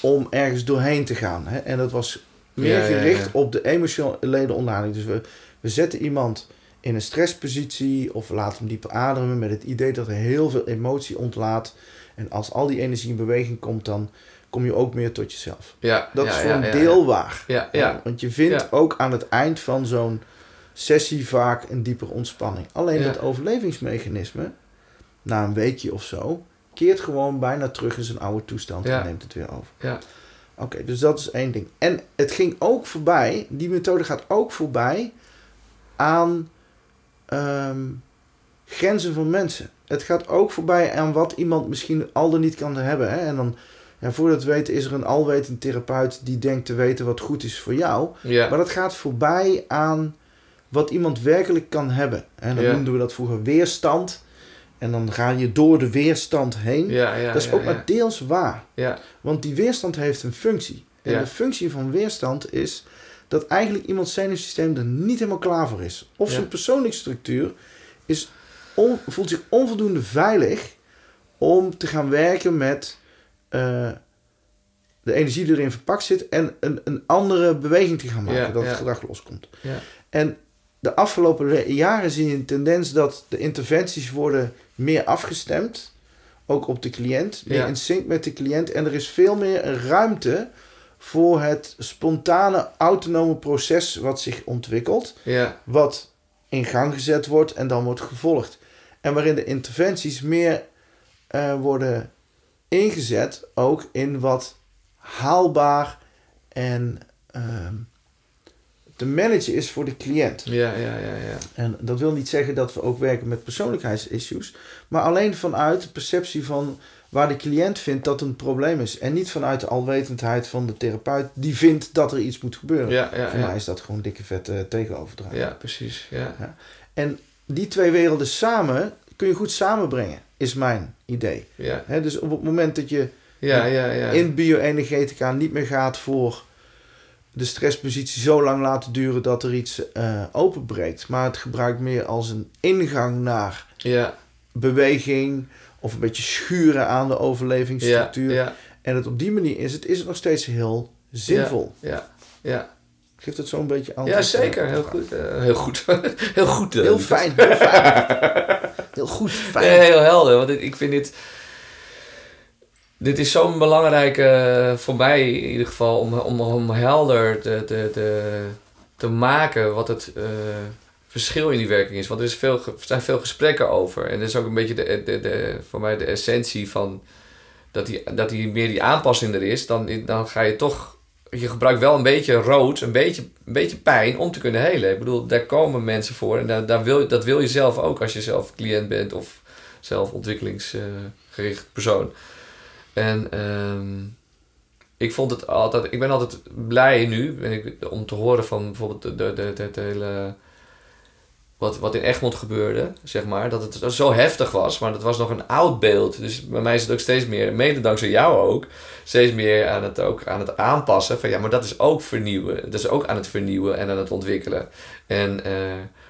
om ergens doorheen te gaan. Hè? En dat was meer Ja, gericht ja. op de emotionele ontlading. Dus we, we zetten iemand in een stresspositie of laat hem dieper ademen met het idee dat er heel veel emotie ontlaat. En als al die energie in beweging komt, dan kom je ook meer tot jezelf. Ja, Dat ja, is ja, voor een ja, deel waar. Ja, ja. Want je vindt ook aan het eind van zo'n sessie vaak een dieper ontspanning. Alleen het overlevingsmechanisme, na een weekje of zo, keert gewoon bijna terug in zijn oude toestand en neemt het weer over. Ja. Oké, dus dat is één ding. En het ging ook voorbij, die methode gaat ook voorbij aan ehm, grenzen van mensen. Het gaat ook voorbij aan wat iemand misschien al dan niet kan hebben. Hè? En dan, ja, voordat we weten, is er een alwetend therapeut die denkt te weten wat goed is voor jou. Ja. Maar dat gaat voorbij aan wat iemand werkelijk kan hebben. En dan Ja. noemden we dat vroeger weerstand. En dan ga je door de weerstand heen. Ja, dat is ook maar deels waar. Ja, Want die weerstand heeft een functie. En de functie van weerstand is dat eigenlijk iemands zenuwsysteem er niet helemaal klaar voor is. Of zijn persoonlijkstructuur is on- voelt zich onvoldoende veilig om te gaan werken met eh, de energie die erin verpakt zit en een, een andere beweging te gaan maken, Ja, dat ja. het gedrag loskomt. Ja. En de afgelopen jaren zie je een tendens dat de interventies worden meer afgestemd, ook op de cliënt, meer in sync met de cliënt. En er is veel meer ruimte voor het spontane, autonome proces wat zich ontwikkelt, ja, wat in gang gezet wordt en dan wordt gevolgd. En waarin de interventies meer eh, worden ingezet, ook in wat haalbaar en ehm, te managen is voor de cliënt. ja, ja, ja, ja. En dat wil niet zeggen dat we ook werken met persoonlijkheidsissues, maar alleen vanuit de perceptie van waar de cliënt vindt dat een probleem is. En niet vanuit de alwetendheid van de therapeut die vindt dat er iets moet gebeuren. Ja, ja, Voor mij ja. is dat gewoon dikke vette tegenoverdraai. Ja, precies. Ja, En die twee werelden samen kun je goed samenbrengen, is mijn idee. ja, dus op het moment dat je ja, ja. ja. in bioenergetica niet meer gaat voor de stresspositie zo lang laten duren dat er iets eh, openbreekt, maar het gebruikt meer als een ingang naar Ja, beweging of een beetje schuren aan de overlevingsstructuur. ja, En het op die manier is het, is het nog steeds heel zinvol. ja, ja. Geeft het zo'n beetje aan? Ja, zeker. Heel goed. eh, heel goed. *laughs* heel goed. eh, Heel fijn, heel fijn. *laughs* Heel goed, fijn. Nee, heel helder. Want ik vind dit... Dit is zo'n belangrijk eh, voor mij in ieder geval om, om, om helder te, te, te, te maken wat het eh, verschil in die werking is. Want er, is veel, zijn veel gesprekken over. En dat is ook een beetje de, de, de, voor mij de essentie van dat die, dat die meer die aanpassing er is. Dan, dan ga je toch... Je gebruikt wel een beetje rood, een beetje, een beetje pijn om te kunnen helen. Ik bedoel, daar komen mensen voor. En daar, daar wil, dat wil je zelf ook als je zelf cliënt bent of zelf ontwikkelingsgericht persoon. En ehm, ik vond het altijd, ik ben altijd blij nu ben ik, om te horen van bijvoorbeeld de, de, de, de hele. Wat, wat in Egmond gebeurde, zeg maar. Dat het zo heftig was, maar dat was nog een oud beeld. Dus bij mij is het ook steeds meer, mede dankzij jou ook, steeds meer aan het, ook aan het aanpassen. Van ja, maar dat is ook vernieuwen. Dat is ook aan het vernieuwen en aan het ontwikkelen. En eh,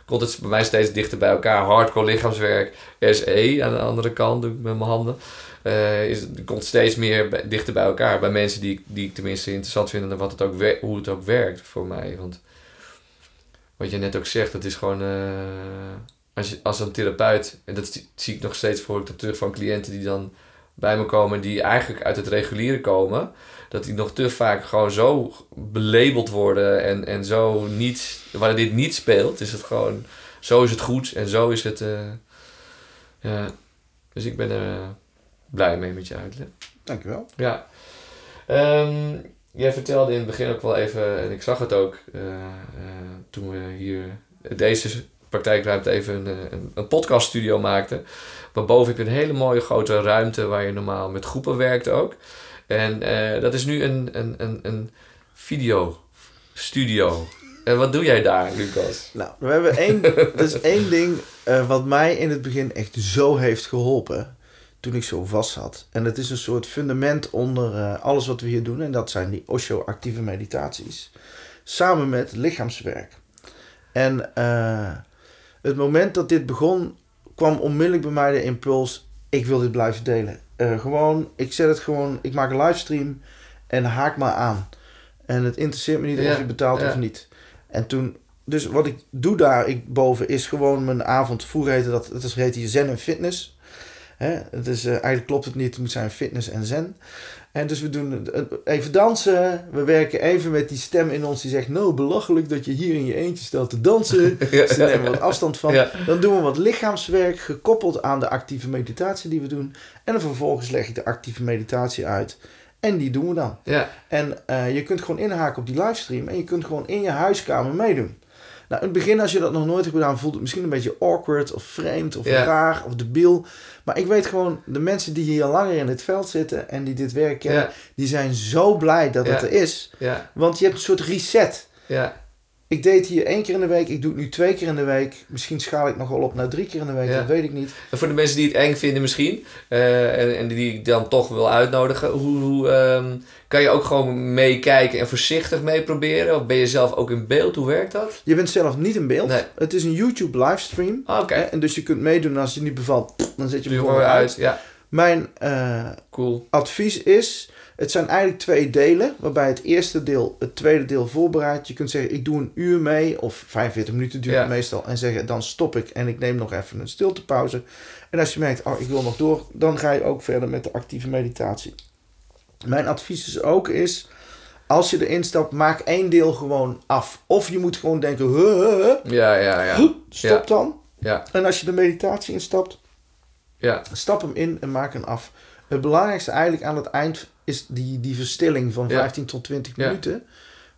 komt het bij mij steeds dichter bij elkaar. Hardcore lichaamswerk, SE aan de andere kant, doe ik met mijn handen. Eh, is, komt steeds meer dichter bij elkaar. Bij mensen die, die ik tenminste interessant vind en wat het ook hoe het ook werkt voor mij. Want wat je net ook zegt, het is gewoon... eh, als, je, als een therapeut, en dat zie- ik nog steeds voor ik dat terug van cliënten die dan bij me komen, die eigenlijk uit het reguliere komen, dat die nog te vaak gewoon zo belabeld worden en, en zo niet, waar dit niet speelt, is het gewoon, zo is het goed en zo is het, eh, ja. Dus ik ben er eh, blij mee met je uitleg. Dankjewel. Ja. Ehm, jij vertelde in het begin ook wel even, en ik zag het ook eh, eh, toen we hier deze praktijkruimte even een, eh, een, een podcaststudio maakten. Maar boven heb je een hele mooie grote ruimte waar je normaal met groepen werkt ook. En dat is nu een, een, een, een videostudio. En wat doe jij daar, Lucas? Nou, we hebben één, *laughs* is één ding wat mij in het begin echt zo heeft geholpen. Toen ik zo vast zat. En het is een soort fundament onder eh, alles wat we hier doen. En dat zijn die Osho-actieve meditaties. Samen met lichaamswerk. En eh, het moment dat dit begon, kwam onmiddellijk bij mij de impuls. Ik wil dit blijven delen. Eh, gewoon, ik zet het gewoon, ik maak een livestream en haak maar aan. En het interesseert me niet Ja, of je betaalt ja. of niet. En toen dus wat ik doe daar ik, boven is gewoon mijn avond. Vroeger heette dat, het is heette Zen en Fitness. Hè? Het is, eh, eigenlijk klopt het niet, het moet zijn fitness en zen. En dus we doen even dansen. We werken even met die stem in ons die zegt... Nou, belachelijk dat je hier in je eentje stelt te dansen. Ja. *laughs* Dus daar nemen we wat afstand van. Ja. Dan doen we wat lichaamswerk gekoppeld aan de actieve meditatie die we doen. En dan vervolgens leg ik de actieve meditatie uit. En die doen we dan. Ja, En eh, je kunt gewoon inhaken op die livestream. En je kunt gewoon in je huiskamer meedoen. Nou, in het begin als je dat nog nooit hebt gedaan... voelt het misschien een beetje awkward of vreemd of raar of debiel. Maar ik weet gewoon... de mensen die hier langer in het veld zitten... en die dit werk kennen... die zijn zo blij dat het er is. Want je hebt een soort reset. ja, Ik deed hier één keer in de week. Ik doe het nu twee keer in de week. Misschien schaal ik nog wel op naar drie keer in de week. Ja. Dat weet ik niet. En voor de mensen die het eng vinden misschien, eh, en, en die ik dan toch wil uitnodigen, hoe, hoe ehm, kan je ook gewoon meekijken en voorzichtig meeproberen? Of ben je zelf ook in beeld? Hoe werkt dat? Je bent zelf niet in beeld. Nee. Het is een YouTube livestream. Ah, Oké, En dus je kunt meedoen. En als je niet bevalt, dan zet je hem gewoon uit. Ja, Mijn eh, cool. advies is... Het zijn eigenlijk twee delen. Waarbij het eerste deel het tweede deel voorbereidt. Je kunt zeggen, ik doe een uur mee. Of 45 minuten duurt Ja. het meestal. En zeggen, dan stop ik. En ik neem nog even een stiltepauze. En als je merkt, oh, ik wil nog door. Dan ga je ook verder met de actieve meditatie. Mijn advies is ook is... Als je erin stapt, maak één deel gewoon af. Of je moet gewoon denken, huh, huh, huh. Ja, ja, ja. stop dan. Ja, En als je de meditatie instapt, ja, stap hem in en maak hem af. Het belangrijkste eigenlijk aan het eind is die, die verstilling van Ja. 15 tot 20 Ja. minuten,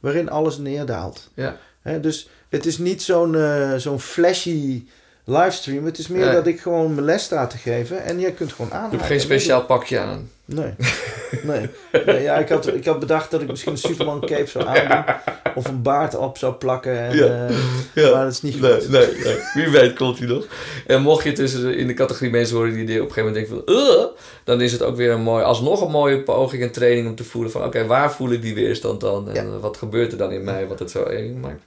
waarin alles neerdaalt. ja. Dus het is niet zo'n eh, zo'n flashy livestream. Het is meer Nee. dat ik gewoon mijn les sta te geven en jij kunt gewoon Je aanhaken. hebt geen speciaal pakje aan. Nee. *laughs* Nee. nee ja, ik, had, ik had bedacht dat ik misschien een Superman cape zou aandoen. Of een baard op zou plakken. En, Ja. eh, Ja. Maar dat is niet goed. nee, nee. Wie weet komt hij nog. En mocht je tussen in de categorie mensen horen die op een gegeven moment denken van... Dan is het ook weer een mooi, alsnog een mooie poging en training om te voelen van... Oké, waar voel ik die weerstand dan? En Ja. eh, wat gebeurt er dan in mij wat het zo eng maakt?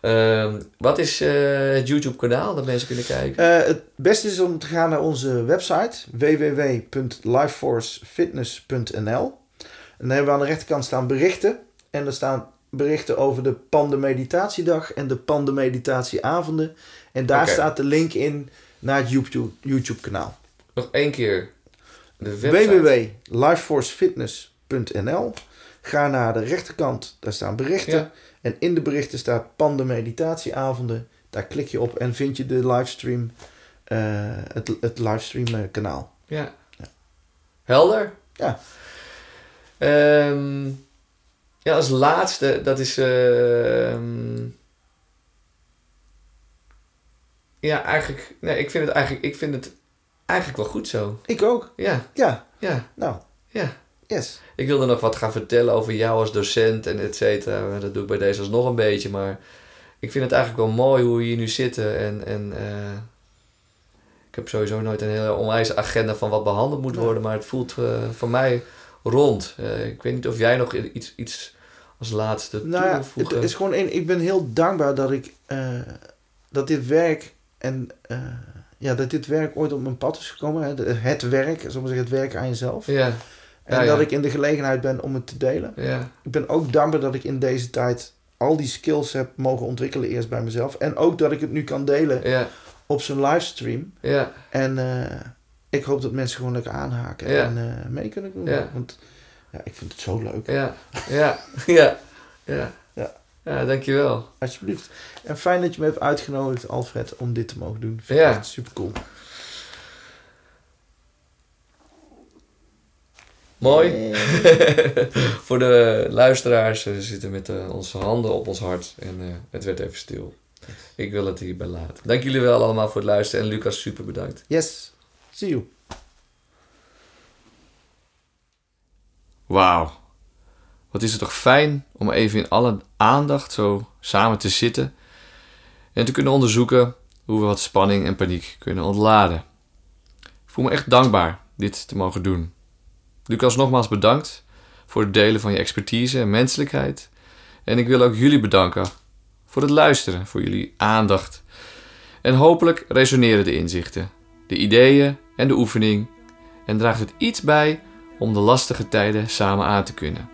Ehm, wat is eh, het YouTube kanaal dat mensen kunnen kijken? Eh, het beste is om te gaan naar onze website www.lifeforcefitness.nl. En dan hebben we aan de rechterkant staan berichten. En er staan berichten over de Panden Meditatiedag en de Panden Meditatieavonden. En daar staat de link in naar het YouTube, YouTube kanaal. Nog één keer www.lifeforcefitness.nl Ga naar de rechterkant, daar staan berichten. Ja. En in de berichten staat Panden Meditatieavonden. Daar klik je op en vind je de livestream, eh, het, het livestream eh, kanaal. Ja. Helder? Ja. Ehm, ja, als laatste, dat is... ehm, ja, eigenlijk... Nee, ik vind het eigenlijk, ik vind het eigenlijk wel goed zo. Ik ook. Ja, Ja, ja, nou, ja. Yes. Ik wilde nog wat gaan vertellen over jou als docent en et cetera. Dat doe ik bij deze alsnog een beetje, maar... Ik vind het eigenlijk wel mooi hoe we hier nu zitten en... en eh, ik heb sowieso nooit een hele onwijze agenda van wat behandeld moet worden, maar het voelt eh, voor mij rond. Eh, ik weet niet of jij nog iets, iets als laatste Nou ja, het toevoegen. is gewoon. Ik ben heel dankbaar dat ik dat dit werk en ja, dat dit werk ooit op mijn pad is gekomen. Hè? Het werk, zullen we zeggen, het werk aan jezelf. Ja, En dat ik in de gelegenheid ben om het te delen. ja, Ik ben ook dankbaar dat ik in deze tijd al die skills heb mogen ontwikkelen eerst bij mezelf. En ook dat ik het nu kan delen ja, op zo'n livestream. ja, En eh, ik hoop dat mensen gewoon lekker aanhaken en eh, mee kunnen doen. Want ja, ik vind het zo leuk. ja, ja, *laughs* ja, ja. Ja. Ja, dankjewel. Alsjeblieft. En fijn dat je me hebt uitgenodigd, Alfred, om dit te mogen doen. Vind Ja. super cool. Mooi. *laughs* Voor de luisteraars, we zitten met eh, onze handen op ons hart en eh, het werd even stil. Ik wil het hierbij laten. Dank jullie wel allemaal voor het luisteren en Lucas super bedankt. Yes. See you. Wauw. Wat is het toch fijn om even in alle aandacht zo samen te zitten en te kunnen onderzoeken hoe we wat spanning en paniek kunnen ontladen. Ik voel me echt dankbaar dit te mogen doen. Lucas, nogmaals bedankt voor het delen van je expertise en menselijkheid. En ik wil ook jullie bedanken voor het luisteren, voor jullie aandacht. En hopelijk resoneren de inzichten, de ideeën en de oefening en draagt het iets bij om de lastige tijden samen aan te kunnen.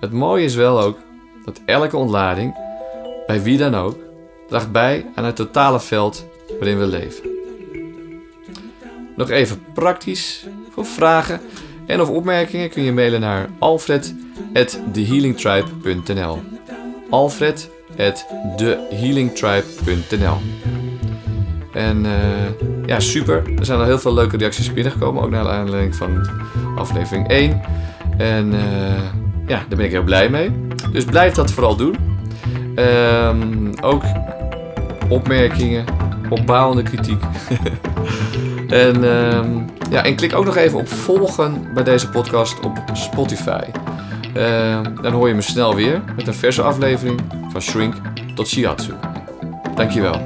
Het mooie is wel ook dat elke ontlading bij wie dan ook, draagt bij aan het totale veld waarin we leven. Nog even praktisch. Voor vragen en of opmerkingen kun je mailen naar alfred.thehealingtribe.nl alfred.thehealingtribe.nl En uh, ja, super. Er zijn al heel veel leuke reacties binnengekomen, ook naar aanleiding van aflevering 1. En uh, ja, daar ben ik heel blij mee. Dus blijf dat vooral doen. Um, ook opmerkingen, opbouwende kritiek. *laughs* en, um, ja, en klik ook nog even op volgen bij deze podcast op Spotify. Uh, dan hoor je me snel weer met een verse aflevering van Shrink tot Shiatsu. Dankjewel.